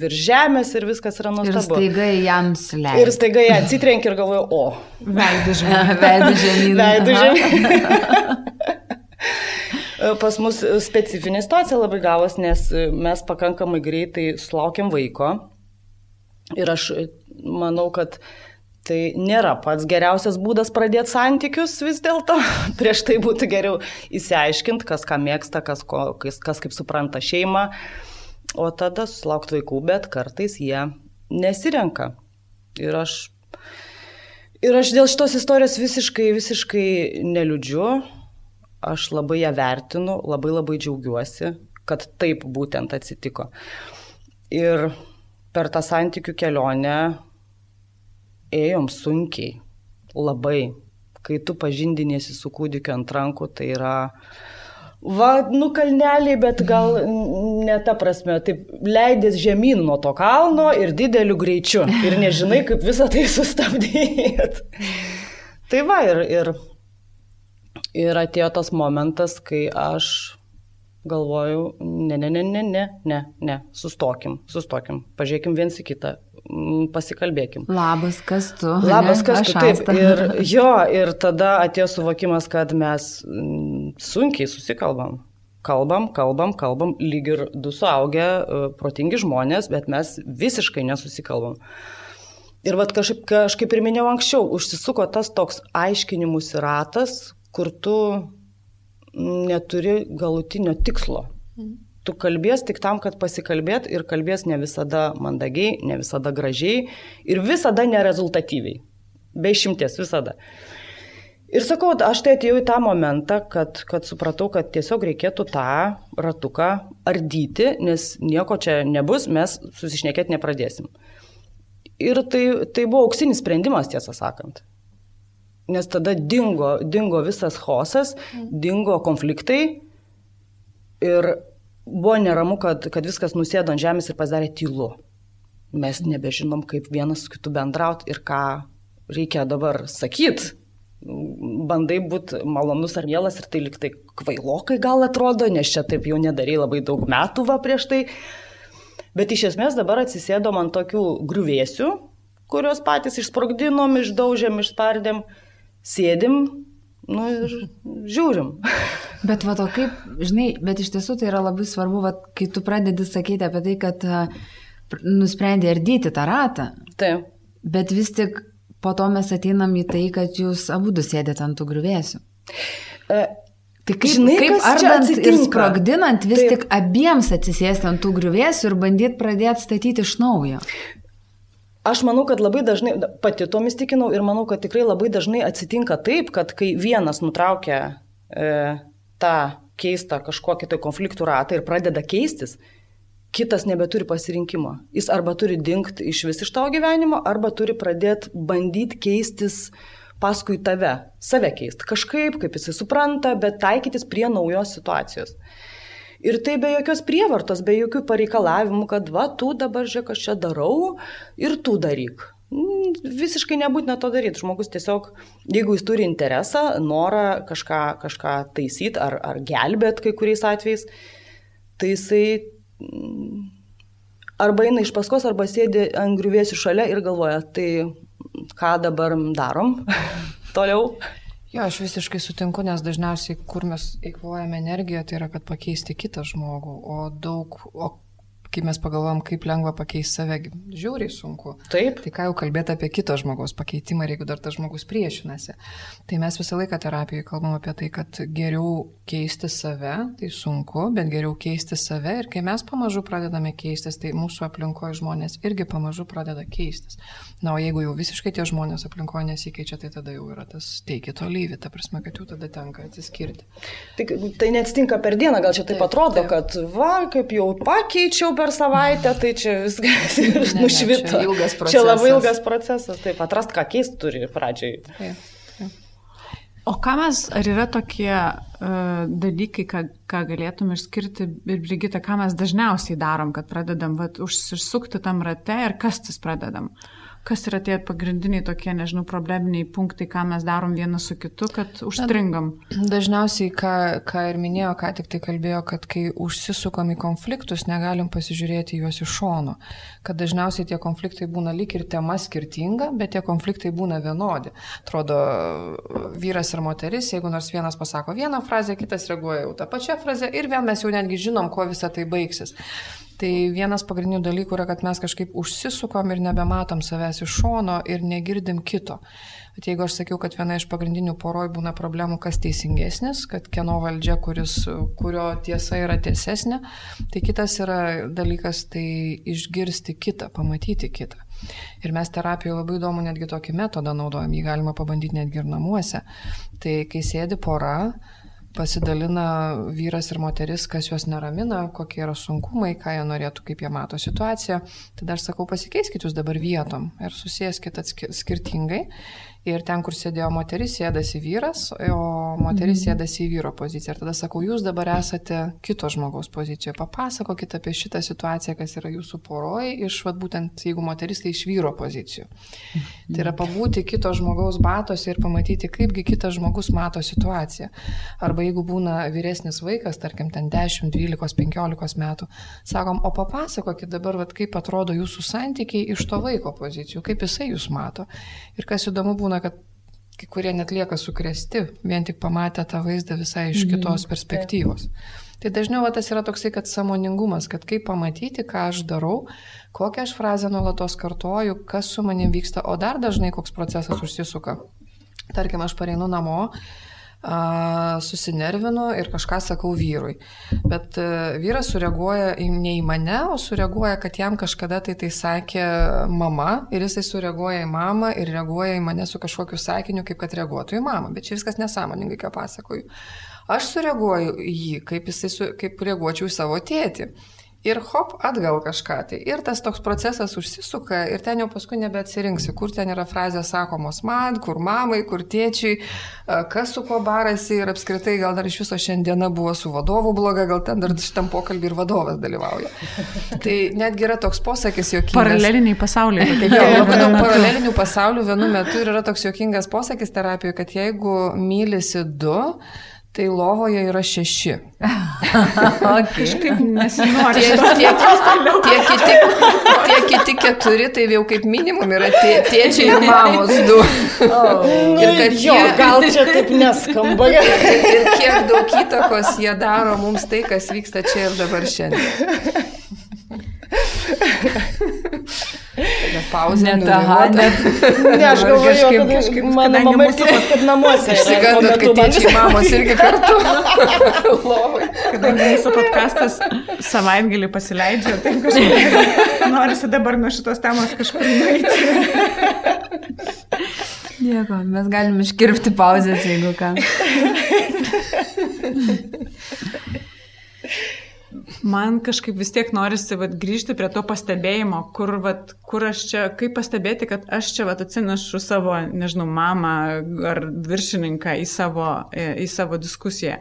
virš žemės ir viskas yra nuostabu. Ir staiga jam slegia. Ir staiga jie atsitrenkia ir galvoja, o. Veidų žemyn. Veidų žemyn. Veidų žemyn. Pas mus specifinė situacija labai gavos, nes mes pakankamai greitai sulaukėm vaiko. Ir aš manau, kad uh, Tai nėra pats geriausias būdas pradėti santykius vis dėlto. Prieš tai būtų geriau įsiaiškinti, kas ką mėgsta, kas, ko, kas, kas kaip supranta šeimą, o tada susilaukti vaikų, bet kartais jie nesirenka. Ir aš, ir aš dėl šitos istorijos visiškai, visiškai neliūdžiu, aš labai ją vertinu, labai labai džiaugiuosi, kad taip būtent atsitiko. Ir per tą santykių kelionę ėjom sunkiai, labai. Kai tu pažindinėsi su kūdikiu ant rankų, tai yra, va, nu kalneliai, bet gal ne ta prasme, taip leidės žemyn nuo to kalno ir dideliu greičiu ir nežinai, kaip visą tai sustabdyti. Tai va, ir, ir, ir atėjo tas momentas, kai aš galvojau, ne, ne, ne, ne, ne, ne, ne, sustokim, sustokim, pažiūrėkim viens į kitą, pasikalbėkim. Labas, kas tu? Labas, ne? kas Aš tu. Taip, Asta. ir jo, ir tada atėjo suvokimas, kad mes mm, sunkiai susikalbam. Kalbam, kalbam, kalbam, lyg ir du suaugę, e, protingi žmonės, bet mes visiškai nesusikalbam. Ir vad kažkaip, kažkaip ir minėjau anksčiau, užsisuko tas toks aiškinimus ratas, kur tu neturi galutinio tikslo. Tu kalbės tik tam, kad pasikalbėt ir kalbės ne visada mandagiai, ne visada gražiai ir visada nerezultatyviai. Be išimties visada. Ir sakau, aš tai atėjau į tą momentą, kad, kad supratau, kad tiesiog reikėtų tą ratuką ardyti, nes nieko čia nebus, mes susišnekėti nepradėsim. Ir tai, tai buvo auksinis sprendimas, tiesą sakant. Nes tada dingo, dingo visas chaosas, dingo konfliktai ir buvo neramu, kad, kad viskas nusėdo ant žemės ir pasidarė tylu. Mes nebežinom, kaip vienas su kitu bendrauti ir ką reikia dabar sakyti bandai būti malonus ar mielas ir tai liktai kvailokai gal atrodo, nes čia taip jau nedarai labai daug metų va prieš tai. Bet iš esmės dabar atsisėdom ant tokių griuvėsių, kuriuos patys išsprogdinom, išdaužėm, išspardėm, sėdim nu, ir žiūrim. Bet va to kaip, žinai, bet iš tiesų tai yra labai svarbu, va, kai tu pradedi sakyti apie tai, kad uh, nusprendė ardyti tą ratą. Taip. Bet vis tik po to mes ateinam į tai, kad jūs abu du sėdėte ant tų griuvėsių. E, Tai kaip, Žinai, kaip ardant ir sprogdinant vis Taip. tik abiems atsisėsti ant tų griuvėsių ir bandyti pradėti statyti iš naujo. Aš manau, kad labai dažnai, pati tomis tikinau ir manau, kad tikrai labai dažnai atsitinka taip, kad kai vienas nutraukia e, tą keistą kažkokį tai konfliktų ratą ir pradeda keistis, kitas nebeturi pasirinkimo. Jis arba turi dingti iš vis iš tavo gyvenimo, arba turi pradėti bandyti keistis paskui tave, save keisti. Kažkaip, kaip jisai supranta, bet taikytis prie naujos situacijos. Ir tai be jokios prievartos, be jokių pareikalavimų, kad va, tu dabar žiūrėk, aš čia darau ir tu daryk. Mm, Visiškai nebūtina to daryti. Žmogus tiesiog, jeigu jis turi interesą, norą kažką, kažką taisyti ar, ar gelbėt kai kuriais atvejais, tai jisai mm, arba eina iš paskos, arba sėdi ant griuvėsių šalia ir galvoja, tai ką dabar darom toliau. Jo, aš visiškai sutinku, nes dažniausiai, kur mes eikvojame energiją, tai yra, kad pakeisti kitą žmogų, o daug, o kai mes pagalvom, kaip lengva pakeisti save, žiauriai sunku. Taip. Tai ką jau kalbėti apie kito žmogaus pakeitimą, jeigu dar tas žmogus priešinasi. Tai mes visą laiką terapijoje kalbam apie tai, kad geriau keisti save, tai sunku, bet geriau keisti save. Ir kai mes pamažu pradedame keistis, tai mūsų aplinkoje žmonės irgi pamažu pradeda keistis. Na, o jeigu jau visiškai tie žmonės aplinkoje nesikeičia, tai tada jau yra tas teikit olyvį, ta prasme, kad jau tada tenka atsiskirti. Tai, tai neatsitinka per dieną, gal čia taip, Taip, atrodo, taip. kad va, kaip jau pakeičiau per savaitę, tai čia viskas ir nušvito. čia ilgas Čia labai procesas. ilgas procesas, taip, atrast, ką keisti turi pradžiai. Taip. O ką mes, ar yra tokie uh, dalykai, ką, ką galėtum išskirti ir Brigita, ką mes dažniausiai darom, kad pradedam vat, užsisukti tam rate ir kastis pradedam? Kas yra tie pagrindiniai tokie, nežinau, probleminiai punktai, ką mes darom vienas su kitu, kad užstringam? Dažniausiai, ką, ką ir minėjo, ką tik tai kalbėjo, kad kai užsisukam į konfliktus, negalim pasižiūrėti juos iš šono. Kad dažniausiai tie konfliktai būna lyg ir tema skirtinga, bet tie konfliktai būna vienodi. Atrodo, vyras ir moteris, jeigu nors vienas pasako vieną frazę, kitas reaguoja jau tą pačią frazę ir vėl mes jau netgi žinom, kuo visa tai baigsis. Tai vienas pagrindinių dalykų yra, kad mes kažkaip užsisukom ir nebematom savęs iš šono ir negirdim kito. Bet jeigu aš sakiau, kad viena iš pagrindinių poroj būna problemų, kas teisingesnis, kad kieno valdžia, kuris, kurio tiesa yra tiesesnė, tai kitas yra dalykas tai išgirsti kitą, pamatyti kitą. Ir mes terapijoje labai įdomu netgi tokį metodą naudojam, jį galima pabandyti netgi ir namuose. Tai kai sėdi pora, pasidalina vyras ir moteris, kas juos neramina, kokie yra sunkumai, ką jie norėtų, kaip jie mato situaciją. Tada aš sakau, pasikeiskit jūs dabar vietom ir susėskit skirtingai Ir ten, kur sėdėjo moteris, sėdasi vyras, o moteris mhm. sėdasi į vyro poziciją. Ir tada sakau, jūs dabar esate kito žmogaus pozicijoje. Papasakokit apie šitą situaciją, kas yra jūsų poroje, iš, vat, būtent, jeigu moteris, tai iš vyro pozicijų. Mhm. Tai yra pabūti kito žmogaus batose ir pamatyti, kaipgi kitas žmogus mato situaciją. Arba jeigu būna vyresnis vaikas, tarkim, ten 10, 12, 15 metų, sakom, o papasakokit dabar, vat, kaip atrodo jūsų santykiai iš to vaiko pozicijų, kaip jisai jūs mato. Ir kas įdomu būna, būna, kad kai kurie net lieka sukresti, vien tik pamatę tą vaizdą visai iš mhm. kitos mm, perspektyvos. Taip. Tai dažniau va, tas yra toksai, kad samoningumas, kad kaip pamatyti, ką aš darau, kokią aš frazę nuolatos kartoju, kas su manim vyksta, o dar dažnai koks procesas užsisuka. Tarkim, aš pareinu namo, susinervinu ir kažką sakau vyrui. Bet e, vyras sureaguoja ne į mane, o sureaguoja, kad jam kažkada tai tai sakė mama ir jisai sureaguoja į mamą ir reaguoja į mane su kažkokiu sakiniu, kaip kad reaguotų į mamą. Bet čia viskas nesąmoningai, ką pasakoju. Aš sureaguoju į jį, kaip, jisai, su, kaip reaguočiau į savo tėtį ir hop, atgal kažką. Tai ir tas toks procesas užsisuka ir ten jau paskui nebeatsirinksi, kur ten yra frazės sakomos man, kur mamai, kur tėčiui, kas su kuo barasi ir apskritai gal dar iš viso šiandiena buvo su vadovu bloga, gal ten dar šitam pokalbį ir vadovas dalyvauja. Tai netgi yra toks posakis jokingas. Paraleliniai pasauliai. jo, labai daug paralelinių pasaulių vienu metu ir yra toks jokingas posakis terapijoje, kad jeigu mylisi du, Tai lovoje yra šeši. okay. Kažkaip nesinori. Tie, tie, tie, kiti, tie kiti keturi, tai jau kaip minimum yra tie, tėčiai ir mamos du. Oh. ir kad jo, jie, gal čia taip neskamba. ir, ir kiek daug įtakos jie daro mums tai, kas vyksta čia ir dabar šiandien. Net pauzė. Net aha, net. Ne, aš galvoju, kad kažkaip mano mama supas, kad namuose. Išsigandot, kad tėčiai mamos irgi kartu. Kadangi mūsų podcastas savaitgalį pasileidžia, tai kažkaip norisi dabar nuo šitos temos kažkur nueiti. Nieko, mes galim iškirpti pauzės, jeigu ką. Man kažkaip vis tiek norisi vat, grįžti prie to pastebėjimo, kur, vat, kur aš čia, kaip pastebėti, kad aš čia vat, atsinešu savo, nežinau, mamą ar viršininką į savo, į savo diskusiją.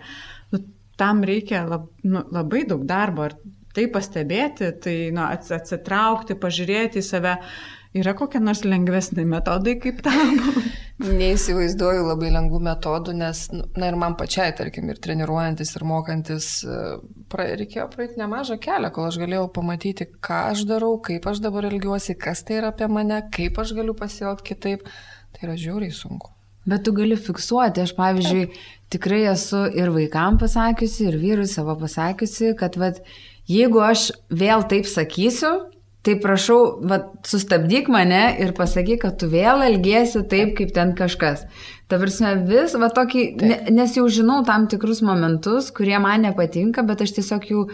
Nu, tam reikia lab, nu, labai daug darbo. Ar tai pastebėti, tai nu, atsitraukti, pažiūrėti į save. Yra kokie nors lengvesni metodai kaip tam? Neįsivaizduoju labai lengvų metodų, nes, nu, na ir man pačiai, tarkim, ir treniruojantis, ir mokantis, e, pra, reikėjo praeiti nemažą kelią, kol aš galėjau pamatyti, ką aš darau, kaip aš dabar elgiuosi, kas tai yra apie mane, kaip aš galiu pasielgti kitaip. Tai yra žiauriai sunku. Bet tu gali fiksuoti, aš pavyzdžiui, tikrai esu ir vaikam pasakiusi, ir vyrui savo pasakiusi, kad vat, jeigu aš vėl taip sakysiu, Tai prašau, va, sustabdyk mane ir pasakyk, kad tu vėl elgiesi taip, kaip ten kažkas. Ta prasme, vis, va tokį, ne, nes jau žinau tam tikrus momentus, kurie man nepatinka, bet aš tiesiog jų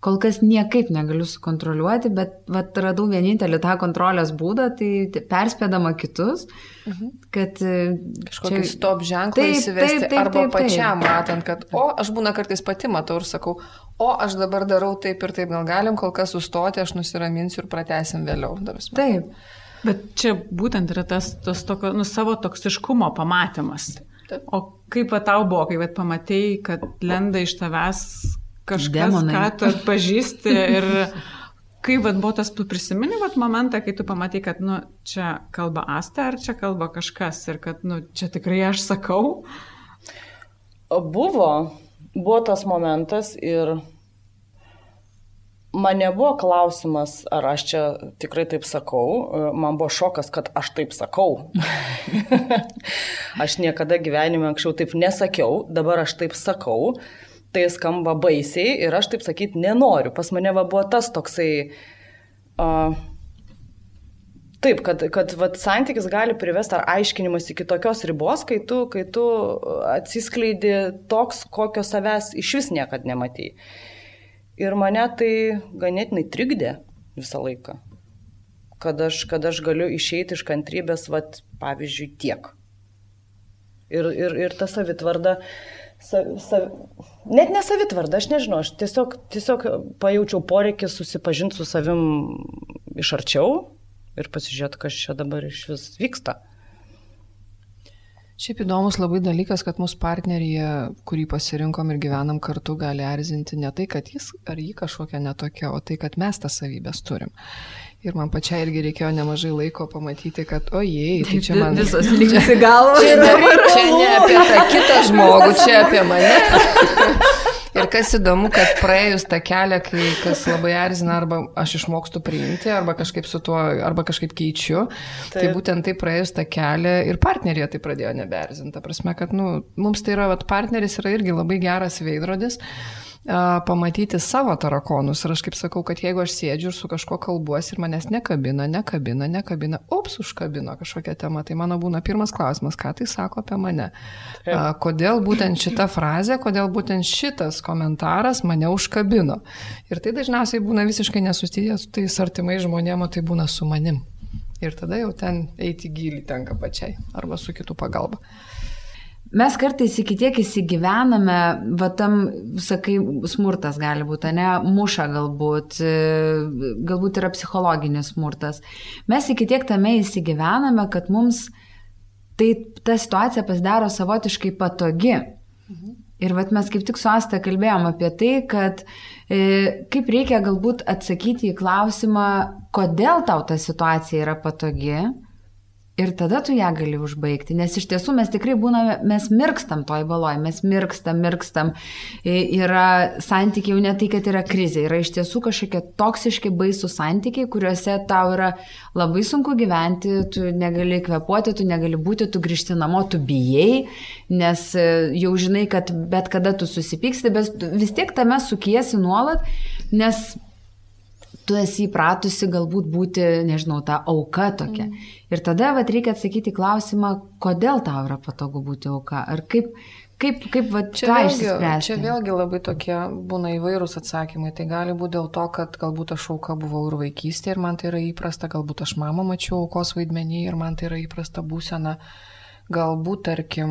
kol kas niekaip negaliu sukontroliuoti, bet vat, radau vienintelį tą kontrolės būdą, tai perspėdama kitus, mhm. kad... E, Kažkokį čia... stop ženklą taip, įsivesti taip, taip, arba taip, taip, pačiam matant, kad, o, aš būna kartais pati matau ir sakau, o, aš dabar darau taip ir taip, gal galim kol kas sustoti, aš nusiraminsiu ir pratesim vėliau. Taip. Bet čia būtent yra tas, tas tokio, nu, savo toksiškumo pamatymas. Taip. O kaip tau buvo, kai pamatėjai, kad lenda iš tavęs kažkas, Demonai. ką tu atpažįsti ir kaip vat, buvo tas, tu prisimeni vat, momentą, kai tu pamatai, kad nu, čia kalba Asta ar čia kalba kažkas ir kad nu, čia tikrai aš sakau? Buvo, buvo tas momentas ir man nebuvo klausimas, ar aš čia tikrai taip sakau, man buvo šokas, kad aš taip sakau. aš niekada gyvenime anksčiau taip nesakiau, dabar aš taip sakau tai skamba baisiai ir aš taip sakyti nenoriu. Pas mane va, buvo tas toksai... Uh, Taip, kad, kad vat, santykis gali privesti ar aiškinimas iki tokios ribos, kai tu, kai tu atsiskleidi toks, kokio savęs iš vis niekada nematai. Ir mane tai ganėtinai trikdė visą laiką. Kad aš, kad aš galiu išeiti iš kantrybės, vat, pavyzdžiui, tiek. Ir, ir, ir ta savitvarda, uh, sa, sa, net nesavitvarda, aš nežinau, aš tiesiog, tiesiog pajaučiau poreikį susipažinti su savim iš arčiau ir pasižiūrėti, kas čia dabar iš vis vyksta. Šiaip įdomus labai dalykas, kad mūsų partneryje, kurį pasirinkom ir gyvenam kartu, gali erzinti ne tai, kad jis ar jį kažkokia netokia, o tai, kad mes tas savybės turim. Ir man pačiai irgi reikėjo nemažai laiko pamatyti, kad, ojei, tai čia man Visos lygiai galvo. Čia, čia ne apie tą kitą žmogų, čia apie mane. Ir kas įdomu, kad praėjus tą kelią, kai kas labai erzina, arba aš išmokstu priimti, arba kažkaip su tuo, arba kažkaip keičiu, tai Taip. tai būtent tai praėjus tą kelią ir partnerė tai pradėjo neberzinti. Ta prasme, kad nu, mums tai yra, vat, partneris yra irgi labai geras veidrodis pamatyti savo tarakonus. Ir aš kaip sakau, kad jeigu aš sėdžiu ir su kažkuo kalbuosi ir manęs nekabina, nekabina, nekabina, ups, užkabino kažkokią temą, tai mano būna pirmas klausimas, ką tai sako apie mane. A, kodėl būtent šita frazė, kodėl būtent šitas komentaras mane užkabino. Ir tai dažniausiai būna visiškai nesusijęs su tais artimais žmonėmis, tai būna su manim. Ir tada jau ten eiti gilį tenka pačiai arba su kitų pagalba. Mes kartais iki tiek įsigyvename, va tam, sakai, smurtas gali būti, ne, muša galbūt, e, galbūt yra psichologinis smurtas. Mes iki tiek tame įsigyvename, kad mums tai ta situacija pasidaro savotiškai patogi. Mhm. Ir vat mes kaip tik su Asta kalbėjom apie tai, kad e, kaip reikia galbūt atsakyti į klausimą, kodėl tau ta situacija yra patogi Ir tada tu ją gali užbaigti, nes iš tiesų mes tikrai būname, mes mirkstam toj baloj, mes mirkstam, mirkstam. Yra santykiai jau ne tai, kad yra krizė, yra iš tiesų kažkokie toksiški baisų santykiai, kuriuose tau yra labai sunku gyventi, tu negali kvepuoti, tu negali būti, tu grįžti namo, tu bijai, nes e, jau žinai, kad bet kada tu susipyksti, bet vis tiek tame sukiesi nuolat, nes tu esi įpratusi galbūt būti, nežinau, ta auka tokia. Mm. Ir tada vat, reikia atsakyti klausimą, kodėl tau yra patogu būti auka. Ar kaip, kaip, kaip vat, čia, vėlgi, čia vėlgi labai tokie būna įvairūs atsakymai. Tai gali būti dėl to, kad galbūt aš auka buvau ir vaikystėje ir man tai yra įprasta, galbūt aš mamą mačiau aukos vaidmenį ir man tai yra įprasta būsena. Uh, galbūt, tarkim,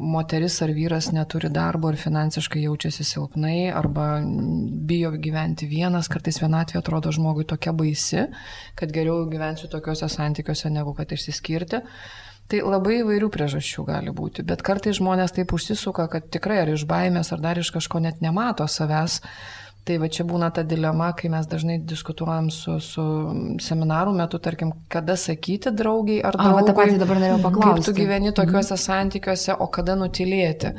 moteris ar vyras neturi darbo ir finansiškai jaučiasi silpnai arba bijo gyventi vienas, kartais vienatvė atrodo žmogui tokia baisi, kad geriau gyvensiu tokiuose santykiuose negu kad išsiskirti. Tai labai įvairių priežasčių gali būti, bet kartais žmonės taip užsisuka, kad tikrai ar iš baimės, ar dar iš kažko net nemato savęs Tai va čia būna ta dilema, kai mes dažnai diskutuojam su, su seminarų metu, tarkim, kada sakyti draugiai ar draugui. O, tą patį dabar norėjau paklausti. Kaip tu gyveni tokiuose mhm. santykiuose, o kada nutilėti.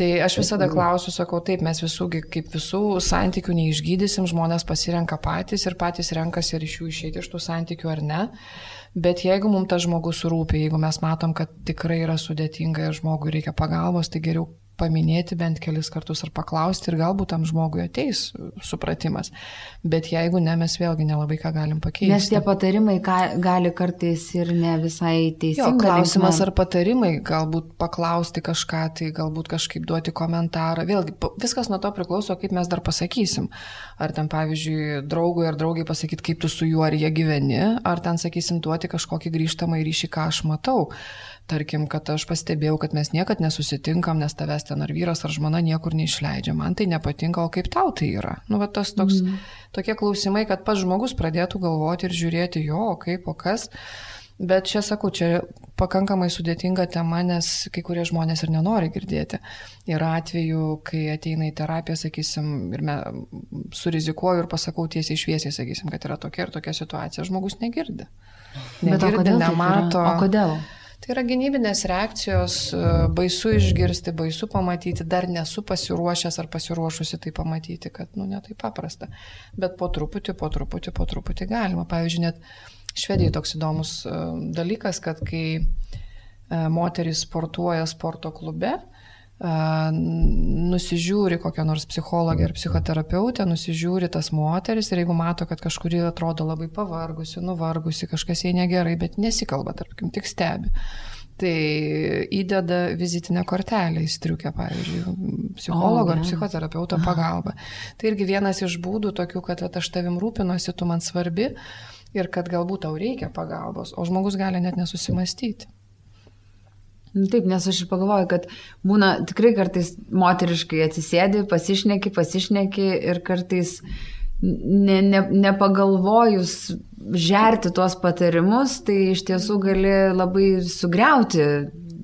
Tai aš visada klausiu, sakau, taip, mes visų, kaip visų santykių neišgydysim, žmonės pasirenka patys ir patys renkasi ir iš jų išeiti iš tų santykių ar ne. Bet jeigu mums tas žmogus rūpi, jeigu mes matom, kad tikrai yra sudėtinga ir žmogui reikia pagalbos, tai geriau paminėti bent kelis kartus ar paklausti ir galbūt tam žmogui ateis supratimas. Bet jeigu ne, mes vėlgi nelabai ką galim pakeisti. Nes tie patarimai ka, gali kartais ir ne visai teisingi. Jo, klausimas ar patarimai, galbūt paklausti kažką, tai galbūt kažkaip duoti komentarą. Vėlgi, viskas nuo to priklauso, kaip mes dar pasakysim. Ar ten, pavyzdžiui, draugui ar draugai pasakyti, kaip tu su juo ar jie gyveni, ar ten, sakysim, duoti kažkokį grįžtamą ryšį, ką aš matau. Tarkim, kad aš pastebėjau, kad mes niekad nesusitinkam, nes tavęs ten ar vyras ar žmona niekur neišleidžia. Man tai nepatinka, o kaip tau tai yra? Nu, va, tas toks, mm. tokie klausimai, kad pats žmogus pradėtų galvoti ir žiūrėti jo, kaip, o kas. Bet čia sakau, čia pakankamai sudėtinga tema, nes kai kurie žmonės ir nenori girdėti. Yra atveju, kai ateina į terapiją, sakysim, ir me, surizikuoju ir pasakau tiesiai šviesiai, sakysim, kad yra tokia ir tokia situacija, žmogus negirdi. Negirdi, nemato. O kodėl? Tai yra gynybinės reakcijos, e, baisu išgirsti, baisu pamatyti, dar nesu pasiruošęs ar pasiruošusi tai pamatyti, kad, nu, netai paprasta. Bet po truputį, po truputį, po truputį galima. Pavyzdžiui, net Švedijai toks įdomus e, dalykas, kad kai e, moteris sportuoja sporto klube, nusižiūri kokią nors psichologę ar psichoterapeutę, nusižiūri tas moteris ir jeigu mato, kad kažkuri atrodo labai pavargusi, nuvargusi, kažkas jai negerai, bet nesikalba, tarkim, tik stebi. Tai įdeda vizitinę kortelę į striukę, pavyzdžiui, psichologo oh, ar psichoterapeuto pagalba. Tai irgi vienas iš būdų tokių, kad aš tavim rūpinosi, tu man svarbi ir kad galbūt tau reikia pagalbos, o žmogus gali net nesusimastyti. Nu, Taip, nes aš ir pagalvoju, kad būna tikrai kartais moteriškai atsisėdi, pasišneki, pasišneki ir kartais ne, ne, nepagalvojus žerti tuos patarimus, tai iš tiesų gali labai sugriauti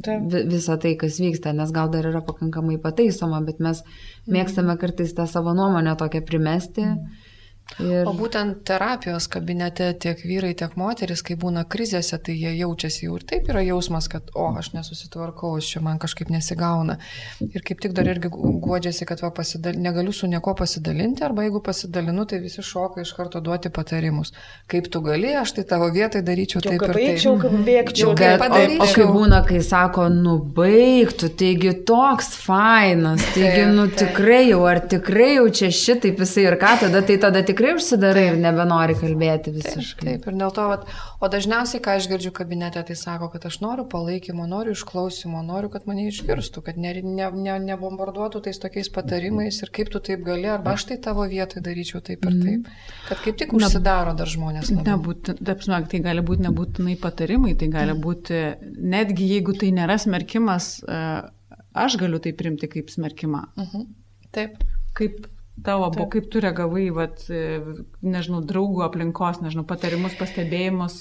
Taip. vi- visą tai, kas vyksta, nes gal dar yra pakankamai pataisoma, bet mes mėgstame kartais tą savo nuomonę tokią primesti. Ir... O būtent terapijos kabinete tiek vyrai, tiek moteris, kai būna krizėse, tai jie jaučiasi jau ir taip yra jausmas, kad, o, aš nesusitvarkau, aš čia man kažkaip nesigauna. Ir kaip tik dar irgi guodžiasi, kad va, pasidal... negaliu su nieko pasidalinti, arba jeigu pasidalinu, tai visi šoka iš karto duoti patarimus. Kaip tu gali, aš tai tavo vietoj daryčiau taip ir taip. eičiau, kaip bėgčiau. Kaip o, o padaryčiau. kai būna, kai sako, nu baigtų, taigi toks fainas, taigi, Taip, nu taip. tikrai jau, ar tikrai jau čia šitaip jisai ir ką, tada tai tada tikrai užsidarai ir nebenori kalbėti visiškai. Taip, ir dėl to, vat, o dažniausiai, ką aš girdžiu kabinete, tai sako, kad aš noriu palaikymo, noriu išklausimo, noriu, kad mane išgirstų, kad ne, ne, ne, nebombarduotų tais tokiais patarimais ir kaip tu taip gali, arba aš tai tavo vietoj daryčiau taip ir taip. Kad kaip tik užsidaro dar žmonės. Nebūt, tapsime, tai gali būti nebūtinai patarimai, tai gali būti, netgi jeigu tai nėra smerkimas, e, aš galiu tai primti kaip smerkimą. Mhm. Taip. Kaip tavo buvo, kaip tu reagavai, vat, e, nežinau, draugų aplinkos, nežinau, patarimus, pastebėjimus.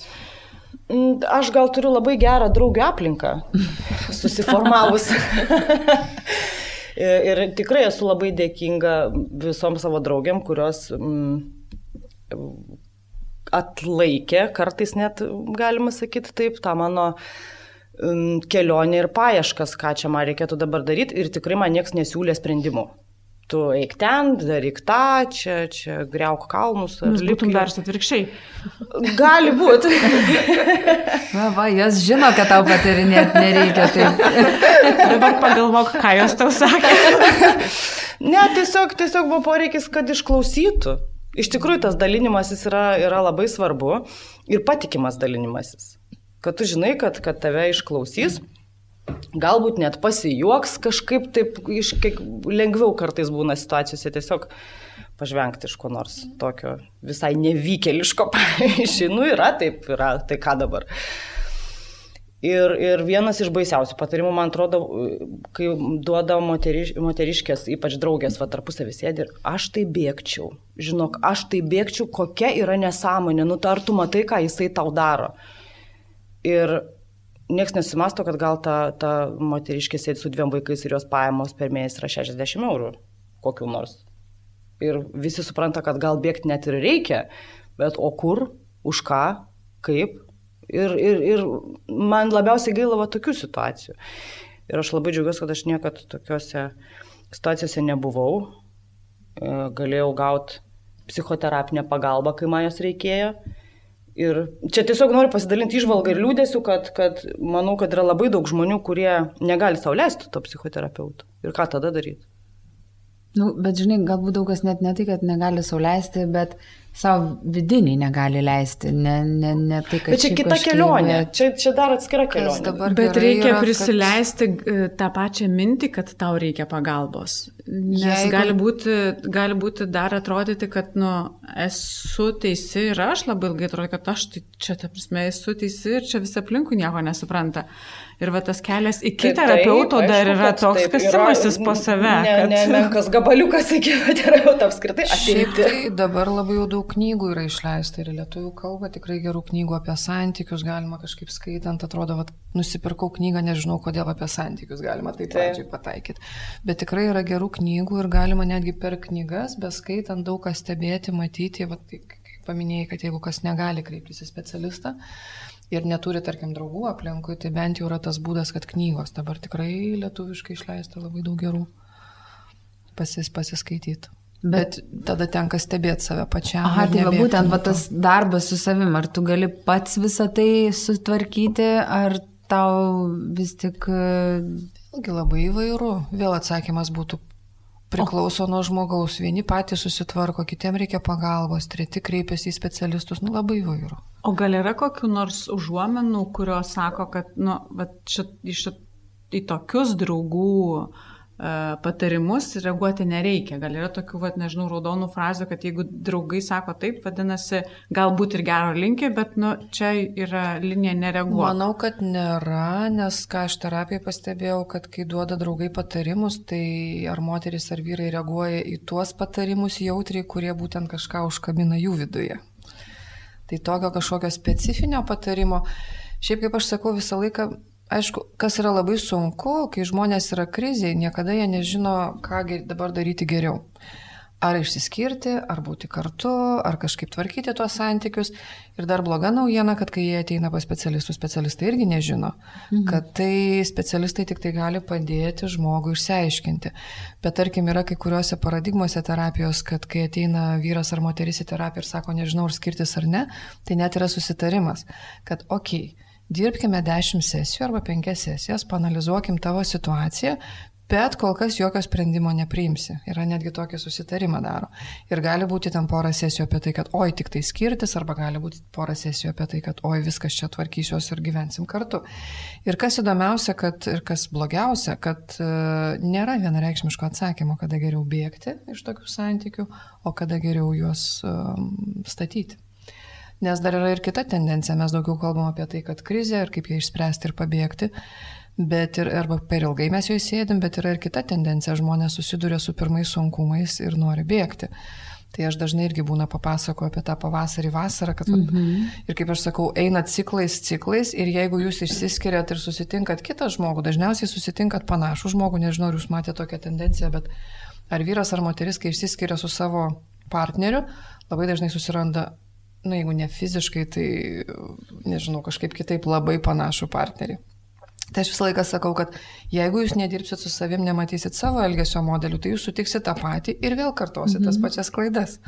Mm, Aš gal turiu labai gerą draugę aplinką susiformavus. ir, ir tikrai esu labai dėkinga visom savo draugiam, kurios mm, atlaikė, kartais net galima sakyti taip, tą mano mm, kelionę ir paieškas, ką čia man reikėtų dabar daryti ir tikrai man niekas nesiūlė sprendimų. Tu eik ten, daryk tą, čia, čia greuk kalnus. į- dar atvirkščiai. Gali būti. Va, va, jos žino, kad tau patirinėti nereikia. Tai... Dabar pagalvok, ką jos tau sakė. Ne, tiesiog, tiesiog buvo poreikis, kad išklausytų. Iš tikrųjų, tas dalinimasis yra, yra labai svarbu ir patikimas dalinimasis. Kad tu žinai, kad, kad tave išklausys, galbūt net pasijuoks kažkaip taip, iš, kiek, lengviau kartais būna situacijose tiesiog pažvengti iš ko nors tokio visai nevykėliško, pavyzdžiui, nu yra taip, yra, tai ką dabar. Ir, ir vienas iš baisiausių patarimų, man atrodo, kai duoda moteriš, moteriškės, ypač draugės, va tarpusavį sėdi ir aš tai bėgčiau. Žinok, aš tai bėgčiau, kokia yra nesąmonė, nu ar tu matai, ką jisai tau daro. Ir niekas nesimasto, kad gal ta, ta moteriškė sėdi su dviem vaikais ir jos pajamos per mėnesį yra 60 eurų, kokiu nors. Ir visi supranta, kad gal bėgti net ir reikia, bet o kur, už ką, kaip. Ir, ir, ir man labiausiai gaila va tokių situacijų. Ir aš labai džiaugiuosi, kad aš niekad tokiuose situacijose nebuvau. E, Galėjau gauti psichoterapinę pagalbą, kai man jos reikėjo. Ir čia tiesiog noriu pasidalinti išvalgą ir liūdėsiu, kad, kad manau, kad yra labai daug žmonių, kurie negali sauliaisti to psichoterapeuto. Ir ką tada daryti? Nu, bet žinai, galbūt daug kas net ne tai, kad negali sauliaisti, bet savo vidiniai negali leisti. Ne, ne, ne tai, kad Bet čia kita kažkaip, kelionė, čia, čia dar atskira kelionė. dabar Bet reikia yra, kad- prisileisti e, tą pačią mintį, kad tau reikia pagalbos. Nes Jeigu- gali, būti, gali būti dar atrodyti, kad, nu, esu teisi ir aš labai ilgai atrodo, kad aš tai čia, ta prasme, esu teisi ir čia visi aplinkui nieko nesupranta. Ir va tas kelias iki Tai terapeuto taip, dar aišku, yra toks taip, yra- kasimasis po save. Ne, kad... ne, menkas gabaliukas iki terapeuto apskritai Šiaip tai dabar labai jau daug knygų yra išleista ir lietuvių kalbą tikrai gerų knygų apie santykius galima kažkaip skaitant, atrodo, kad nusipirkau knygą, nežinau kodėl apie santykius galima taip pradžiai pataikyti. Bet tikrai yra gerų knygų ir galima netgi per knygas, beskaitant daug ką stebėti, matyti, va, tai, kaip paminėjai, kad jeigu kas negali kreiptis į specialistą ir neturi, tarkim, draugų aplinkui, tai bent jau yra tas būdas, kad knygos dabar tikrai lietuviškai išleista labai daug gerų pasis, pasiskaityti. Bet tada tenka stebėti save pačiam. Aha, tai va būtent va, tas darbas su savim, ar tu gali pats visą tai sutvarkyti, ar tau vis tik... e, Vėlgi labai įvairu. Vėl atsakymas būtų priklauso nuo žmogaus. Vieni patys susitvarko, kitiem reikia pagalbos, treti kreipiasi į specialistus. Nu labai įvairu. O gal yra kokiu nors užuomenų, kurios sako, kad, nu, va, šit, šit, į tokius draugų patarimus reaguoti nereikia. Gal yra tokių, vat, nežinau, raudonų frazių, kad jeigu draugai sako taip, vadinasi, galbūt ir gero linki, bet nu, čia yra linija nereaguoti. Manau, kad nėra, nes ką aš terapijai pastebėjau, kad kai duoda draugai patarimus, tai ar moteris ar vyrai reaguoja į tuos patarimus jautriai, kurie būtent kažką užkabina jų viduje. Tai tokio kažkokio specifinio patarimo, šiaip kaip aš sakau, visą laiką Aišku, kas yra labai sunku, kai žmonės yra krizėje, niekada jie nežino, ką dabar daryti geriau. Ar išsiskirti, ar būti kartu, ar kažkaip tvarkyti tuos santykius. Ir dar bloga naujiena, kad kai jie ateina pas specialistus, specialistai irgi nežino, mhm. kad tai specialistai tik tai gali padėti žmogui išsiaiškinti. Bet tarkim, yra kai kuriuose paradigmuose terapijos, kad kai ateina vyras ar moteris į terapiją ir sako, nežinau, ar skirtis ar ne, tai net yra susitarimas, kad okei. Okay, dirbkime 10 sesijų arba 5 sesijas, panalizuokim tavo situaciją, bet kol kas jokio sprendimo nepriimsi. Yra netgi tokį susitarimą daro. Ir gali būti ten porą sesijų apie tai, kad oi tik tai skirtis, arba gali būti porą sesijų apie tai, kad oi viskas čia tvarkysiuos ir gyvensim kartu. Ir kas įdomiausia, kad ir kas blogiausia, kad uh, nėra vienareikšmiško atsakymo, kada geriau bėgti iš tokių santykių, o kada geriau juos um, statyti. Nes dar yra ir kita tendencija, mes daugiau kalbam apie tai, kad krizė ir kaip ją išspręsti ir pabėgti, bet ir arba per ilgai mes joje sėdim, bet yra ir kita tendencija, žmonės susiduria su pirmais sunkumais ir nori bėgti. Tai aš dažnai irgi būna papasakoju apie tą pavasarį, vasarą, kad mm -hmm. ir kaip aš sakau, eina ciklais, ciklais ir jeigu jūs išsiskiriat ir susitinkat kitą žmogų, dažniausiai susitinkat panašų žmogų, nežinau, ar jūs matėte tokią tendenciją, bet ar vyras ar moteris, kai išsiskiria su savo partneriu, labai dažnai susiranda na jeigu ne fiziškai, tai nežinau, kažkaip kitaip labai panašų partnerį. Tai aš visą laiką sakau, kad jeigu jūs nedirbsit su savim, nematysit savo elgesio modelių, tai jūs sutiksit tą patį ir vėl kartosit mhm. tas pačias klaidas.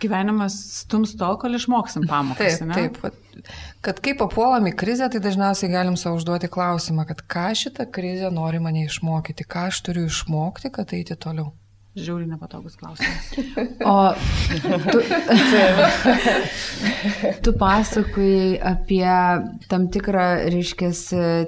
Gyvenimas stums tol, kol išmoksim pamokas. Taip, ne? taip. Kad kai papuolam į krizę, tai dažniausiai galim savo užduoti klausimą, kad ką šitą krizę nori mane išmokyti, ką aš turiu išmokti, kad eiti toliau. Žiauriai nepatogus klausimas. O tu, tu pasakojai apie tam tikrą, reiškia,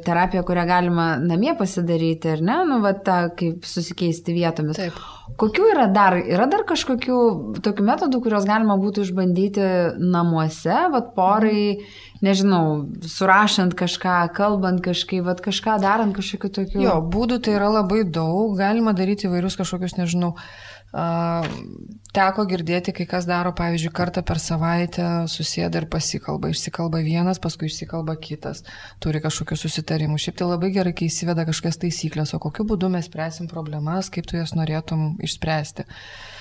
terapiją, kurią galima namie pasidaryti, ar ne? Nu, va, ta, kaip susikeisti vietomis. Taip. Kokių yra dar? Yra dar kažkokių tokių metodų, kuriuos galima būtų išbandyti namuose, vad porai, nežinau, surašant kažką, kalbant kažkaip, vad kažką darant kažkokiu tokiu. Jo, būdų tai yra labai daug, galima daryti įvairius kažkokius, nežinau, uh, Teko girdėti, kai kas daro, pavyzdžiui, kartą per savaitę susėda ir pasikalba. Išsikalba vienas, paskui išsikalba kitas. Turi kažkokių susitarimų. Šiaip tai labai gerai, kai įsiveda kažkokias taisyklės, o kokiu būdu mes spręsim problemas, kaip tu jas norėtum išspręsti. Mm,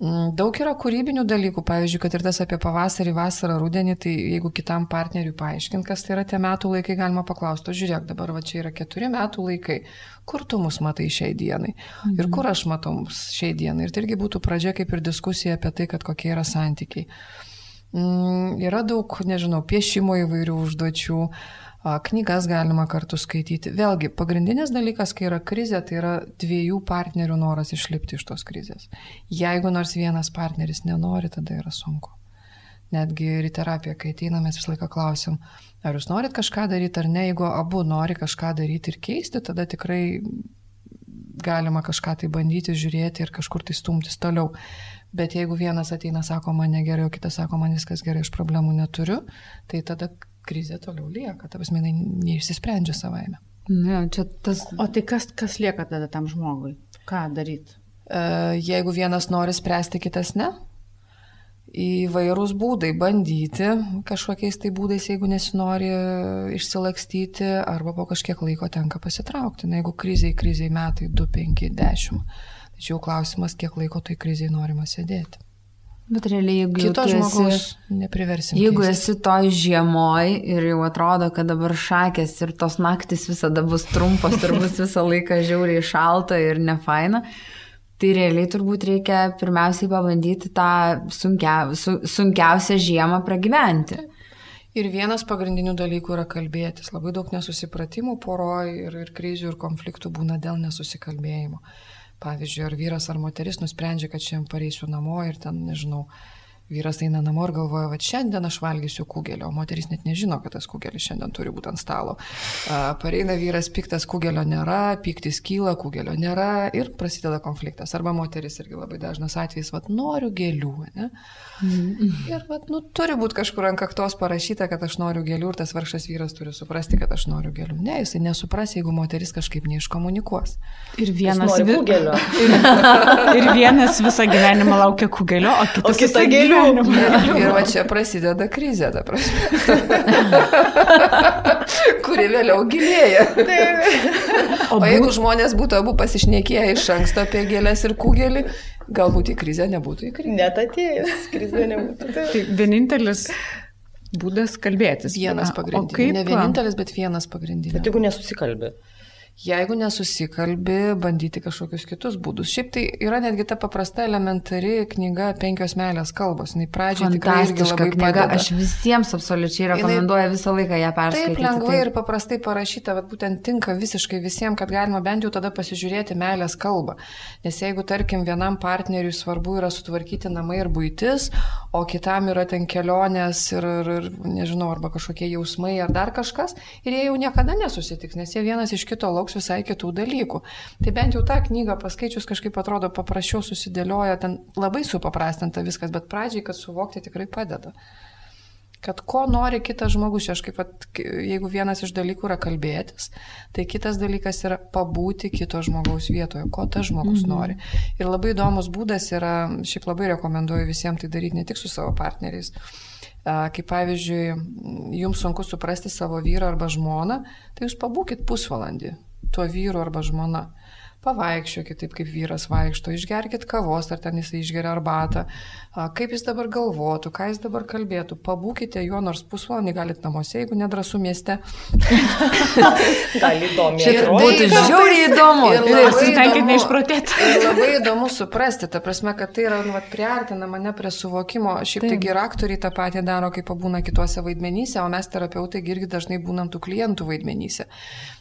daug yra kūrybinių dalykų, pavyzdžiui, kad ir tas apie pavasarį, vasarą, rudenį, tai jeigu kitam partneriui paaiškint, kas tai yra tie metų laikai, galima paklausti, o žiūrėk, dabar va čia yra keturi metų laikai, kur tu mus matai šiai dienai mhm. ir kur aš matau mus šiai dienai. Ir tai irgi būtų pradžia kaip ir diskusija apie tai, kad kokie yra santykiai. Mm, yra daug, nežinau, piešimo įvairių užduočių, Knygas galima kartu skaityti. Vėlgi, pagrindinis dalykas, kai yra krizė, tai yra dviejų partnerių noras išlipti iš tos krizės. Jeigu nors vienas partneris nenori, tada yra sunku. Netgi ir į terapiją, kai ateina, mes visą laiką klausim, ar jūs norit kažką daryti ar ne. Jeigu abu nori kažką daryti ir keisti, tada tikrai galima kažką tai bandyti, žiūrėti ir kažkur tai stumtis toliau. Bet jeigu vienas ateina, sako, man negerai, o kitas sako, man viskas gerai, aš problemų neturiu, tai tada krizė toliau lieka, ta prasme, jinai neišsisprendžia savaime. Ne, tas... O tai kas, kas lieka tada tam žmogui? Ką daryti? E, jeigu vienas nori spręsti, kitas ne, įvairūs būdai bandyti kažkokiais tai būdais, jeigu nesinori išsilakstyti, arba po kažkiek laiko tenka pasitraukti. Na, jeigu kriziai, kriziai metai 2, 5, 10. Tačiau klausimas, kiek laiko tai kriziai norima sėdėti. Bet realiai, jeigu Kito žmogaus nepriversim. Jeigu keisti. esi toj žiemoj ir jau atrodo, kad dabar šakės ir tos naktis visada bus trumpos ir bus visą laiką žiauriai šalta ir nefaina, tai realiai turbūt reikia pirmiausiai pabandyti tą sunkia, su, sunkiausią žiemą pragyventi. Ir vienas pagrindinių dalykų yra kalbėtis. Labai daug nesusipratimų poroje ir, ir krizių ir konfliktų būna dėl nesusikalbėjimo. Pavyzdžiui, ar vyras ar moteris nusprendžia, kad šiandien pareisiu namo ir ten, nežinau, Vyras eina namo ir galvoja, va šiandien aš valgysiu kugelio, o moteris net nežino, kad tas kugelis šiandien turi būti ant stalo. A, pareina vyras, piktas kugelio nėra, piktis kyla, kugelio nėra ir prasideda konfliktas. Arba moteris irgi labai dažnas atvejis, va noriu gėlių, ne? Ir va, nu, turi būti kažkur ant kaktos parašyta, kad aš noriu gėlių ir tas vargšas vyras turi suprasti, kad aš noriu gėlių. Ne, jisai nesupras, jeigu moteris kažkaip neiškomunikuos. Ir vienas, vi- kugelio. ir, ir vienas visą gyvenimą laukia kugelio, o kitas O kita visą gėlių. Gyvenimą- Ir va čia prasideda krizė, ta prasme. kuri vėliau gilėja. O, o jeigu žmonės būtų abu pasišnekėję iš anksto apie gėlės ir kugelį, galbūt į krizę nebūtų įkritę. Net atėjęs, krizė nebūtų. Tai vienintelis būdas kalbėtis. Vienas pagrindinis. Ne vienintelis, bet vienas pagrindinis. Bet jeigu nesusikalbė. Jeigu nesusikalbi, bandyti kažkokius kitus būdus. Šiaip tai yra netgi ta paprasta elementari knyga Penkios meilės kalbos. Jis pradžioje tikrai labai knyga, padeda. aš visiems absoliučiai Jinai- rekomenduoju visą laiką ją perskaityti. Taip lengvai taip. ir paprastai parašyta, bet būtent tinka visiškai visiems, kad galima bent jau tada pasižiūrėti meilės kalbą. Nes jeigu, tarkim, vienam partneriui svarbu yra sutvarkyti namai ir būtis, o kitam yra ten kelionės ir, ir, ir nežinau, arba kažkokie jausmai ar dar kažkas, ir jie jau niekada nesusitiks, nes jie vienas iš kito lauks visai kitų dalykų. Tai bent jau tą knygą paskaičius kažkaip atrodo paprasčiau susidėlioja, ten labai supaprastinta viskas, bet pradžiai, kad suvokti tikrai padeda kad ko nori kitas žmogus, aš kaip, at, jeigu vienas iš dalykų yra kalbėtis, tai kitas dalykas yra pabūti kito žmogaus vietoje, ko tas žmogus mhm. nori. Ir labai įdomus būdas yra, šiaip labai rekomenduoju visiems tai daryti ne tik su savo partneriais. Kaip pavyzdžiui, jums sunku suprasti savo vyrą arba žmoną, tai jūs pabūkit pusvalandį tuo vyru arba žmona. Pavaikščiokit taip, kaip vyras vaikšto, išgerkit kavos, ar ten jisai išgeria arbatą, a, kaip jis dabar galvotų, ką jis dabar kalbėtų, pabūkite juo nors pusvalandį, galit namuose, jeigu nedrasu mieste. Gali įdomi. Šiaip atrodyti. būtų žiauriai įdomu. Ir Taip, Pasitenkit įdomu- neišprotėti. Ir labai įdomu suprasti, ta prasme, kad tai yra, nu, vat, priartina mane prie suvokimo. Šiaip taigi ir aktoriai tą patį daro, kai pabūna kitose vaidmenyse, o mes terapeutai irgi dažnai būnam tų klientų vaidmenyse.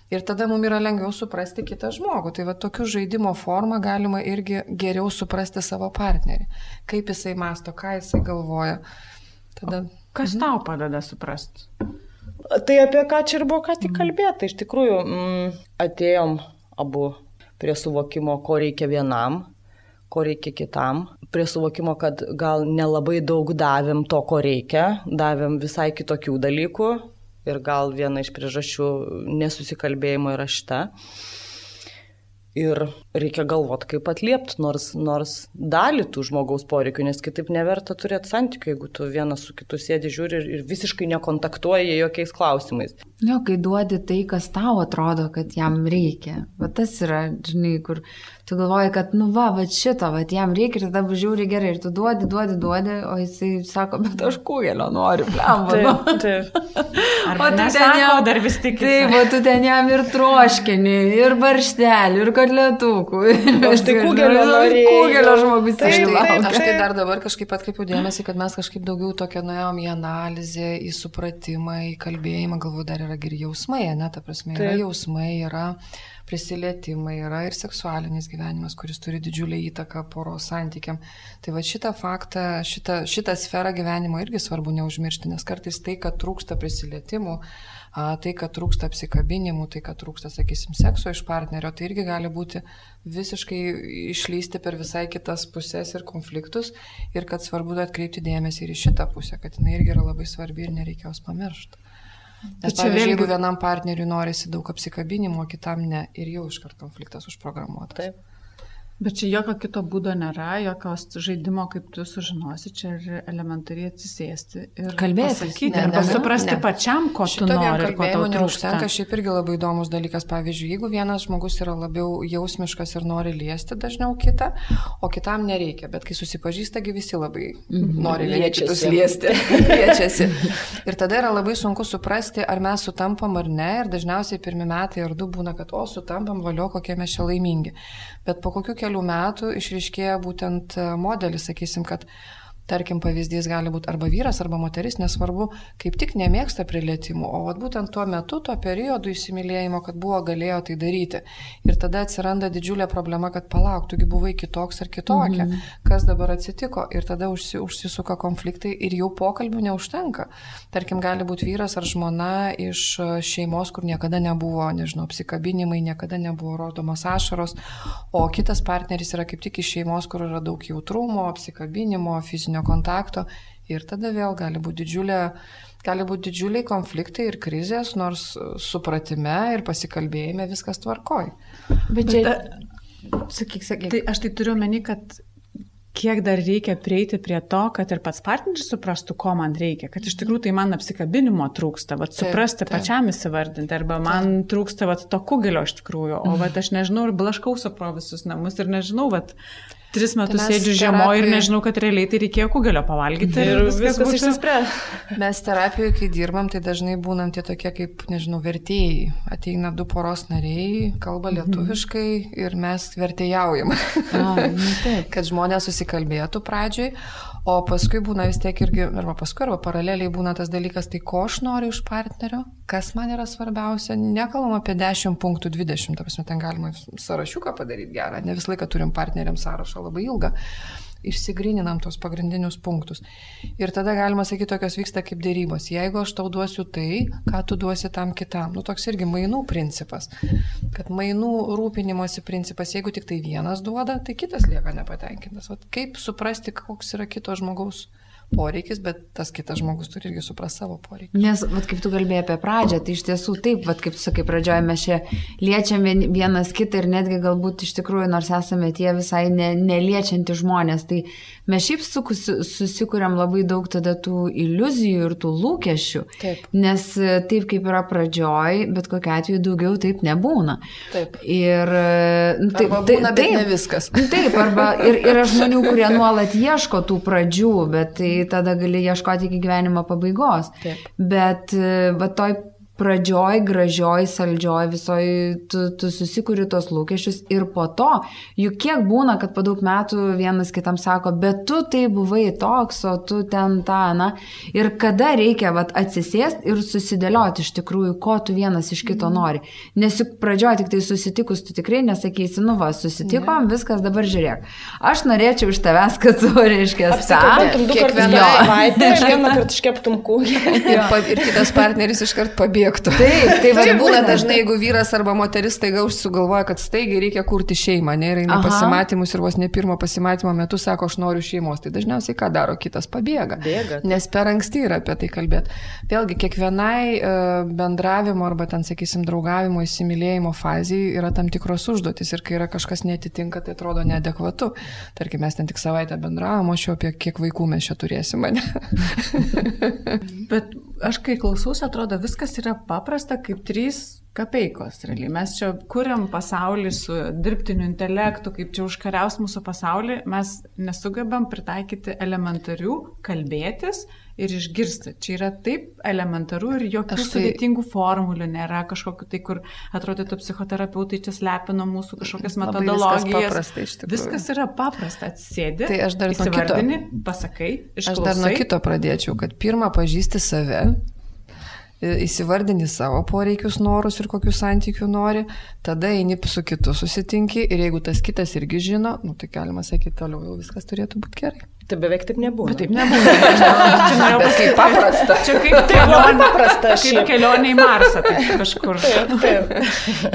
Ir tada mums yra lengviau suprasti kitą žmogų. Tai va tokiu žaidimo forma galima irgi geriau suprasti savo partnerį. Kaip jisai masto, ką jisai galvoja. Tada Kas tau padeda suprasti? Tai apie ką čia ir buvo ką tik kalbėta. Iš tikrųjų, mm, atėjom abu prie suvokimo, ko reikia vienam, ko reikia kitam. Prie suvokimo, kad gal nelabai daug davėm to, ko reikia, davėm visai kitokių dalykų. Ir gal viena iš priežasčių nesusikalbėjimo yra šita. Ir reikia galvoti, kaip atliepti nors, nors dalį tų žmogaus poreikių, nes kitaip neverta turėti santykių, jeigu tu vienas su kitu sėdi žiūri ir, ir visiškai nekontaktuoji jokiais klausimais. Jo, kai duodi tai, kas tau atrodo, kad jam reikia. Va tas yra, žinai, kur tu galvoji, kad, nu va, va šito, va jam reikia ir tada žiūri gerai. Ir tu duodi, duodi, duodi, o jisai sako, bet aš kugelio noriu, blemba. nu. taip. Arba O tu ten jam dar vis tik. Taip, o tu ten jam ir troškinį, ir barštelį, ir kotletukų. O aš tai kugelio norėjau. Kugelio žmogus Aš iš tai, aš tai dar dabar kažkaip atkreipiau dėmesį, kad mes kažkaip daugiau tokia nuėjom į analizę, į supratimą, į kalbėjimą, galvoju, dar yra ir jausmai, ne, ta prasme, yra Taip. jausmai, yra prisilietimai, yra ir seksualinis gyvenimas, kuris turi didžiulę įtaką poros santykiam. Tai va šitą faktą, šitą, šitą sferą gyvenimo irgi svarbu neužmiršti, nes kartais tai, kad trūksta prisilietimų, tai, kad trūksta apsikabinimų, tai, kad trūksta, sakysim, sekso iš partnerio, tai irgi gali būti visiškai išlysti per visai kitas pusės ir konfliktus ir kad svarbu atkreipti dėmesį ir į šitą pusę, kad jinai irgi yra labai svarbi ir nereikia jos pamiršti. Nes, čia pavyzdžiui, vėlgi- jeigu vienam partneriui norisi daug apsikabinimo, o kitam ne, ir jau iškart konfliktas užprogramuotas. Taip. Bet čia jokio kito būdo nėra, jokios žaidimo, kaip tu sužinosi, čia ir elementariai atsisėsti ir Kalbėtis. pasakyti, Ne, arba ne, suprasti ne. pačiam, ko tu Šito vien nori ir ko tau neužtenka, šiaip irgi labai įdomus dalykas. Pavyzdžiui, jeigu vienas žmogus yra labiau jausmiškas ir nori liesti dažniau kitą, o kitam nereikia, bet kai susipažįstagi visi labai nori vieni kitus liesti, liečiasi. Ir tada yra labai sunku suprasti, ar mes sutampam ar ne. Ir dažniausiai pirmi metai ar du būna, kad o sutampam, valio, kokie mes čia laimingi. Bet po kokių kelių metų išriškėja būtent modelis, sakysim, kad tarkim, pavyzdys gali būti arba vyras, arba moteris, nesvarbu, kaip tik nemėgsta prilietimų, o vat, būtent tuo metu, tuo periodu įsimylėjimo, kad buvo galėjo tai daryti. Ir tada atsiranda didžiulė problema, kad palauk, tugi buvai kitoks ar kitokia, mhm. kas dabar atsitiko ir tada užsi, užsisuka konfliktai ir jau pokalbių neužtenka. Tarkim, gali būti vyras ar žmona iš šeimos, kur niekada nebuvo, nežinau, apsikabinimai, niekada nebuvo rodomos ašaros, o kitas partneris yra kaip tik iš šeimos, kur yra daug jautrumo, apsikabinimo, fizinio kontakto ir tada vėl gali būti didžiulė gali būti didžiuliai konfliktai ir krizės, nors supratime ir pasikalbėjime viskas tvarkoj. Bet čia, sakyk, sakyk. Tai aš tai turiu meni, kad kiek dar reikia prieiti prie to, kad ir pats partneris suprastų, ko man reikia, kad iš tikrųjų tai man apsikabinimo trūksta, vad suprasti taip, taip. pačiam įsivardinti, arba man taip. trūksta vad to kugelio iš tikrųjų, o vad aš nežinau ir blaškausi pro visus namus ir nežinau, vad Tris metus tai sėdžiu žiemoje ir nežinau, kad realiai tai reikėjo kugelio pavalgyti ir viskas, viskas išsispręs. Mes terapijoje, kai dirbam, tai dažnai būnam tie tokie kaip, nežinau, vertėjai. Ateina du poros nariai, kalba mhm. lietuviškai ir mes vertėjaujam. A, nu kad žmonės susikalbėtų pradžioj, O paskui būna vis tiek irgi, arba paskui, arba paraleliai būna tas dalykas, tai ko aš noriu iš partnerio, kas man yra svarbiausia. Nekalbam apie 10 punktų 20, ta prasme, ten galima sąrašiuką padaryti gerą, ne visą laiką turim partneriam sąrašą labai ilgą išsigryninam tos pagrindinius punktus. Ir tada galima sakyti, tokios vyksta kaip dėrybos. Jeigu aš tau duosiu tai, ką tu duosi tam kitam. Nu, toks irgi mainų principas. Kad mainų rūpinimosi principas, jeigu tik tai vienas duoda, tai kitas lieka nepatenkintas. Vat kaip suprasti, koks yra kito žmogaus poreikis, bet tas kitas žmogus turi irgi suprasti savo poreikį. Nes, vat, kaip tu kalbėjai apie pradžią, tai iš tiesų taip, vat, kaip tu sakai, pradžioje mes čia liečiam vienas kitą ir netgi galbūt iš tikrųjų, nors esame tie visai ne, neliečianti žmonės, tai mes šiaip susikūrėm labai daug tada tų iliuzijų ir tų lūkesčių. Taip. Nes e, taip kaip yra pradžioj, bet kokiu atveju daugiau taip nebūna. Taip. Ir nu, taip, arba būna, taip, ne viskas. Taip, arba ir yra žmonių, kurie nuolat ieško tų pradžių, bet tai tada gali ieškoti iki gyvenimo pabaigos. Taip. Bet e, va toj pradžioj, gražioj, saldžioj, visoj tu, tu susikuri tos lūkesčius ir po to, juk kiek būna, kad po daug metų vienas kitam sako, bet tu tai buvai toks, o tu ten tą, na, ir kada reikia vat, atsisėsti ir susidėlioti iš tikrųjų, ko tu vienas iš kito mhm. nori. Nes juk pradžioj tik tai susitikus, tu tikrai nesakysi, nu va, susitikom, ne. viskas dabar žiūrėk. Aš norėčiau iš tavęs, kad tu, reiškia. Kiekvieną savaitę, vieną kartą iškeptum kūgį. Ir kitas partneris iškart pabėgo objektų. Taip, tai va, būna dažnai, jeigu vyras arba moteris taiga užsugalvoja, kad staigiai reikia kurti šeimą, ne, ir eina pasimatymus ir vos ne pirmo pasimatymo metu sako, aš noriu šeimos, tai dažniausiai ką daro, kitas pabėga. Bėga. Nes per anksti yra apie tai kalbėti. Vėlgi, kiekvienai uh, bendravimo arba ten, sakysim, draugavimo, įsimylėjimo fazijai yra tam tikros užduotis ir kai yra kažkas netitinka, tai atrodo neadekvatu. Tarkim, mes ten tik savaitę bendravom, o šio apie kiek vaikų mes čia turėsime. Bet aš kai klausausi, atrodo, viskas yra paprasta kaip trys kapeikos. Realiai. Mes čia kuriam pasaulį su dirbtiniu intelektu, kaip čia užkariaus mūsų pasaulį, mes nesugebam pritaikyti elementarių kalbėtis ir išgirsti. Čia yra taip elementaru ir jokių tai... sudėtingų formulių nėra, kažkokiu tai, kur atrodytų psichoterapeutai čia slepino mūsų kažkokias metodologijas. Viskas, paprasta, viskas yra paprasta, atsėdi. Tai aš dar nuo kito. Pasakai, išklausai. Aš dar nuo kito pradėčiau, kad pirmą pažįsti save, įsivardini savo poreikius, norus ir kokius santykių nori, tada eini su kitu susitinki ir jeigu tas kitas irgi žino, nu, tai galima sakyti, toliau jau viskas turėtų būti gerai. Tai beveik taip nebuvo. Bet taip nebuvo. Čia jau kaip paprasta. Čia kaip kelionė, paprasta. Kaip kelionė į Marsą tai kažkur. Taip, taip.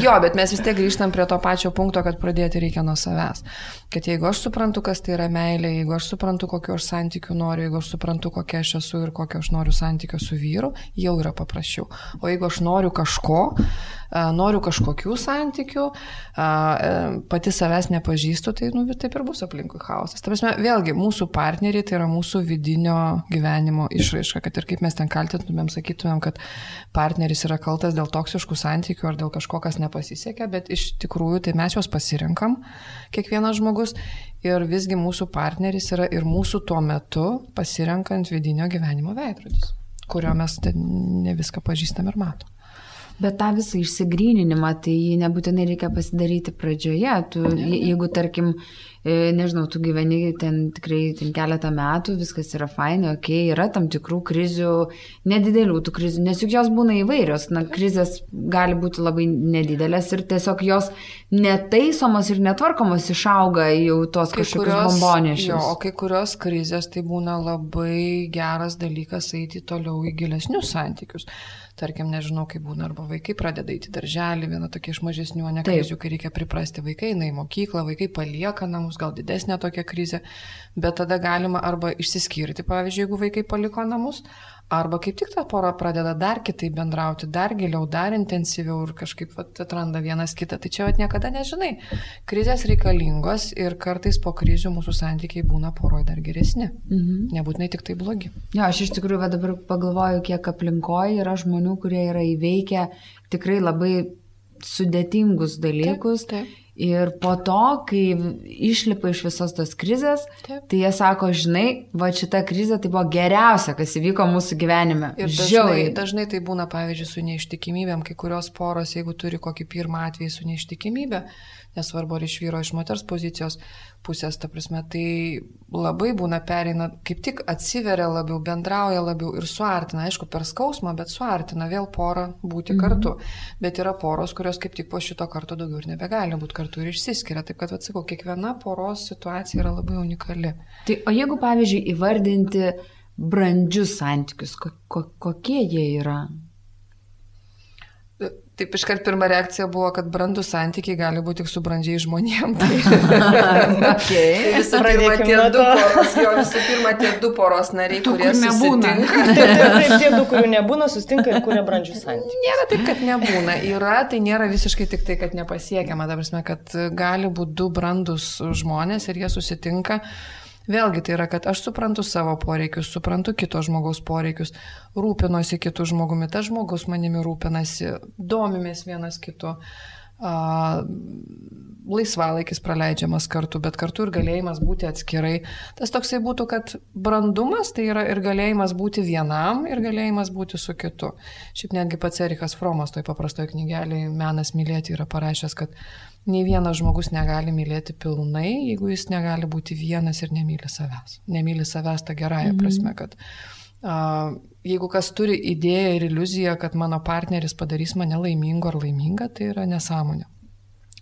Jo, bet mes vis tiek grįžtam prie to pačio punkto, kad pradėti reikia nuo savęs. Kad jeigu aš suprantu, kas tai yra meilė, jeigu aš suprantu, kokio aš santykių noriu, jeigu aš suprantu, kokia aš esu ir kokio aš noriu santykio su vyru, jau yra paprasčiau. O jeigu aš noriu kažko, noriu kažkokių santykių, e, pati savęs nepažįstu, tai nu, taip ir bus aplinkui chaosas. Tai prasme, vėlgi, mūsų partneriai tai yra mūsų vidinio gyvenimo išraiška, kad ir kaip mes ten kaltintumėm, sakytumėm, kad partneris yra kaltas dėl toksiškų santykių ar dėl kažko, kas nepasisekė, bet iš tikrųjų tai mes juos pasirinkam, kiekvienas žmogus, ir visgi mūsų partneris yra ir mūsų tuo metu pasirenkant vidinio gyvenimo veidrodis, kurio mes ne viską pažįstam ir matom. Bet tą visą išsigryninimą, tai jį nebūtinai reikia pasidaryti pradžioje. Tu, je- jeigu, tarkim, e, nežinau, tu gyveni ten tikrai ten keletą metų, viskas yra fainai, ok, yra tam tikrų krizių, nedidelių tų krizių, nes juk jos būna įvairios. Na, krizės gali būti labai nedidelės ir tiesiog jos netaisomos ir netvarkomos išauga jau tos kažkokius bombonešius. jo, o kai kurios krizės tai būna labai geras dalykas eiti toliau į gilesnius santykius. Tarkim, nežinau, kaip būna, arba vaikai pradeda į darželį, viena tokia iš mažesnių, ne krizių, kai reikia priprasti vaikai, eina į mokyklą, vaikai palieka namus, gal didesnė tokia krizė, bet tada galima arba išsiskirti, pavyzdžiui, jeigu vaikai paliko namus, arba kaip tik ta pora pradeda dar kitaip bendrauti, dar giliau, dar intensyviau ir kažkaip vat, atranda vienas kitą. Tai čia vat, niekada nežinai. Krizės reikalingos ir kartais po krizių mūsų santykiai būna poroje dar geresni. Mhm. Nebūtinai tik tai blogi. Jo, aš iš tikrųjų dabar pagalvoju, kiek aplinkoje yra žmonių, kurie yra įveikę tikrai labai sudėtingus dalykus. Taip, taip. Ir po to, kai išlipa iš visos tos krizės, Taip. tai jie sako, žinai, va šita krizė tai buvo geriausia, kas įvyko mūsų gyvenime. Ir dažnai, dažnai tai būna, pavyzdžiui, su neištikimybėm, kai kurios poros, jeigu turi kokį pirmą atvejį su neištikimybė, nesvarbu ar iš vyro, iš moters pozicijos pusės, ta prasme, tai labai būna pereina, kaip tik atsiveria labiau, bendrauja labiau ir suartina, aišku, per skausmą, bet suartina vėl porą būti Mhm. kartu. Bet yra poros, kurios kaip tik po šito karto daugiau ir nebegali būti kartu ir išsiskiria. Taip kad, atsakau, kiekviena poros situacija yra labai unikali. Tai, o jeigu, pavyzdžiui, įvardinti brandžius santykius, ko, ko, kokie jie yra? Taip iškart pirma reakcija buvo, kad brandų santykiai gali būti tik su brandžiai žmonėms. okay. Tai visų pirma, tie nuo du poros, jo, visų pirma, tie du poros nariai, Tų, kurie kur nebūna. Taip, tie du, kurių nebūna, sustinka ir kuria brandžius santykius. Nėra taip, kad nebūna. Yra, tai nėra visiškai tik tai, kad nepasiekiama. Ta prasme, kad gali būti du brandus žmonės ir jie susitinka. Vėlgi tai yra, kad aš suprantu savo poreikius, suprantu kito žmogaus poreikius, rūpinuosi kitų žmogumi, tas žmogus manimi rūpinasi, domimės vienas kitu. A, laisvalaikis praleidžiamas kartu, bet kartu ir galėjimas būti atskirai. Tas toksai būtų, kad brandumas tai yra ir galėjimas būti vienam, ir galėjimas būti su kitu. Šiaip netgi pats Erikas Fromas toj paprastoje knygelėje Menas mylėti yra parašęs, kad nei vienas žmogus negali mylėti pilnai, jeigu jis negali būti vienas ir nemyli savęs. Nemyli savęs tą gerąją prasme, kad a, jeigu kas turi idėją ir iliuziją, kad mano partneris padarys mane laimingu ar laimingą, tai yra nesąmonė.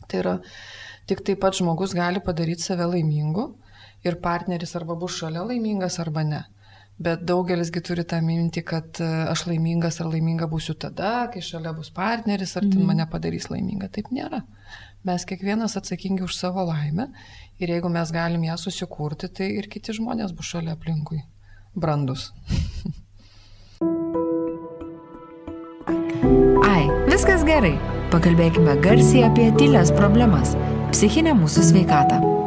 Tai yra tik taip pat žmogus gali padaryti save laimingu ir partneris arba bus šalia laimingas arba ne. Bet daugelisgi turi tą mintį, kad e, aš laimingas ar laiminga būsiu tada, kai šalia bus partneris, ar ten mane padarys laiminga. Taip nėra. Mes kiekvienas atsakingi už savo laimę ir jeigu mes galim ją susikurti, tai ir kiti žmonės bus šalia aplinkui. Brandus. Ai, viskas gerai. Pakalbėkime garsiai apie tylės problemas - psichinę mūsų sveikatą.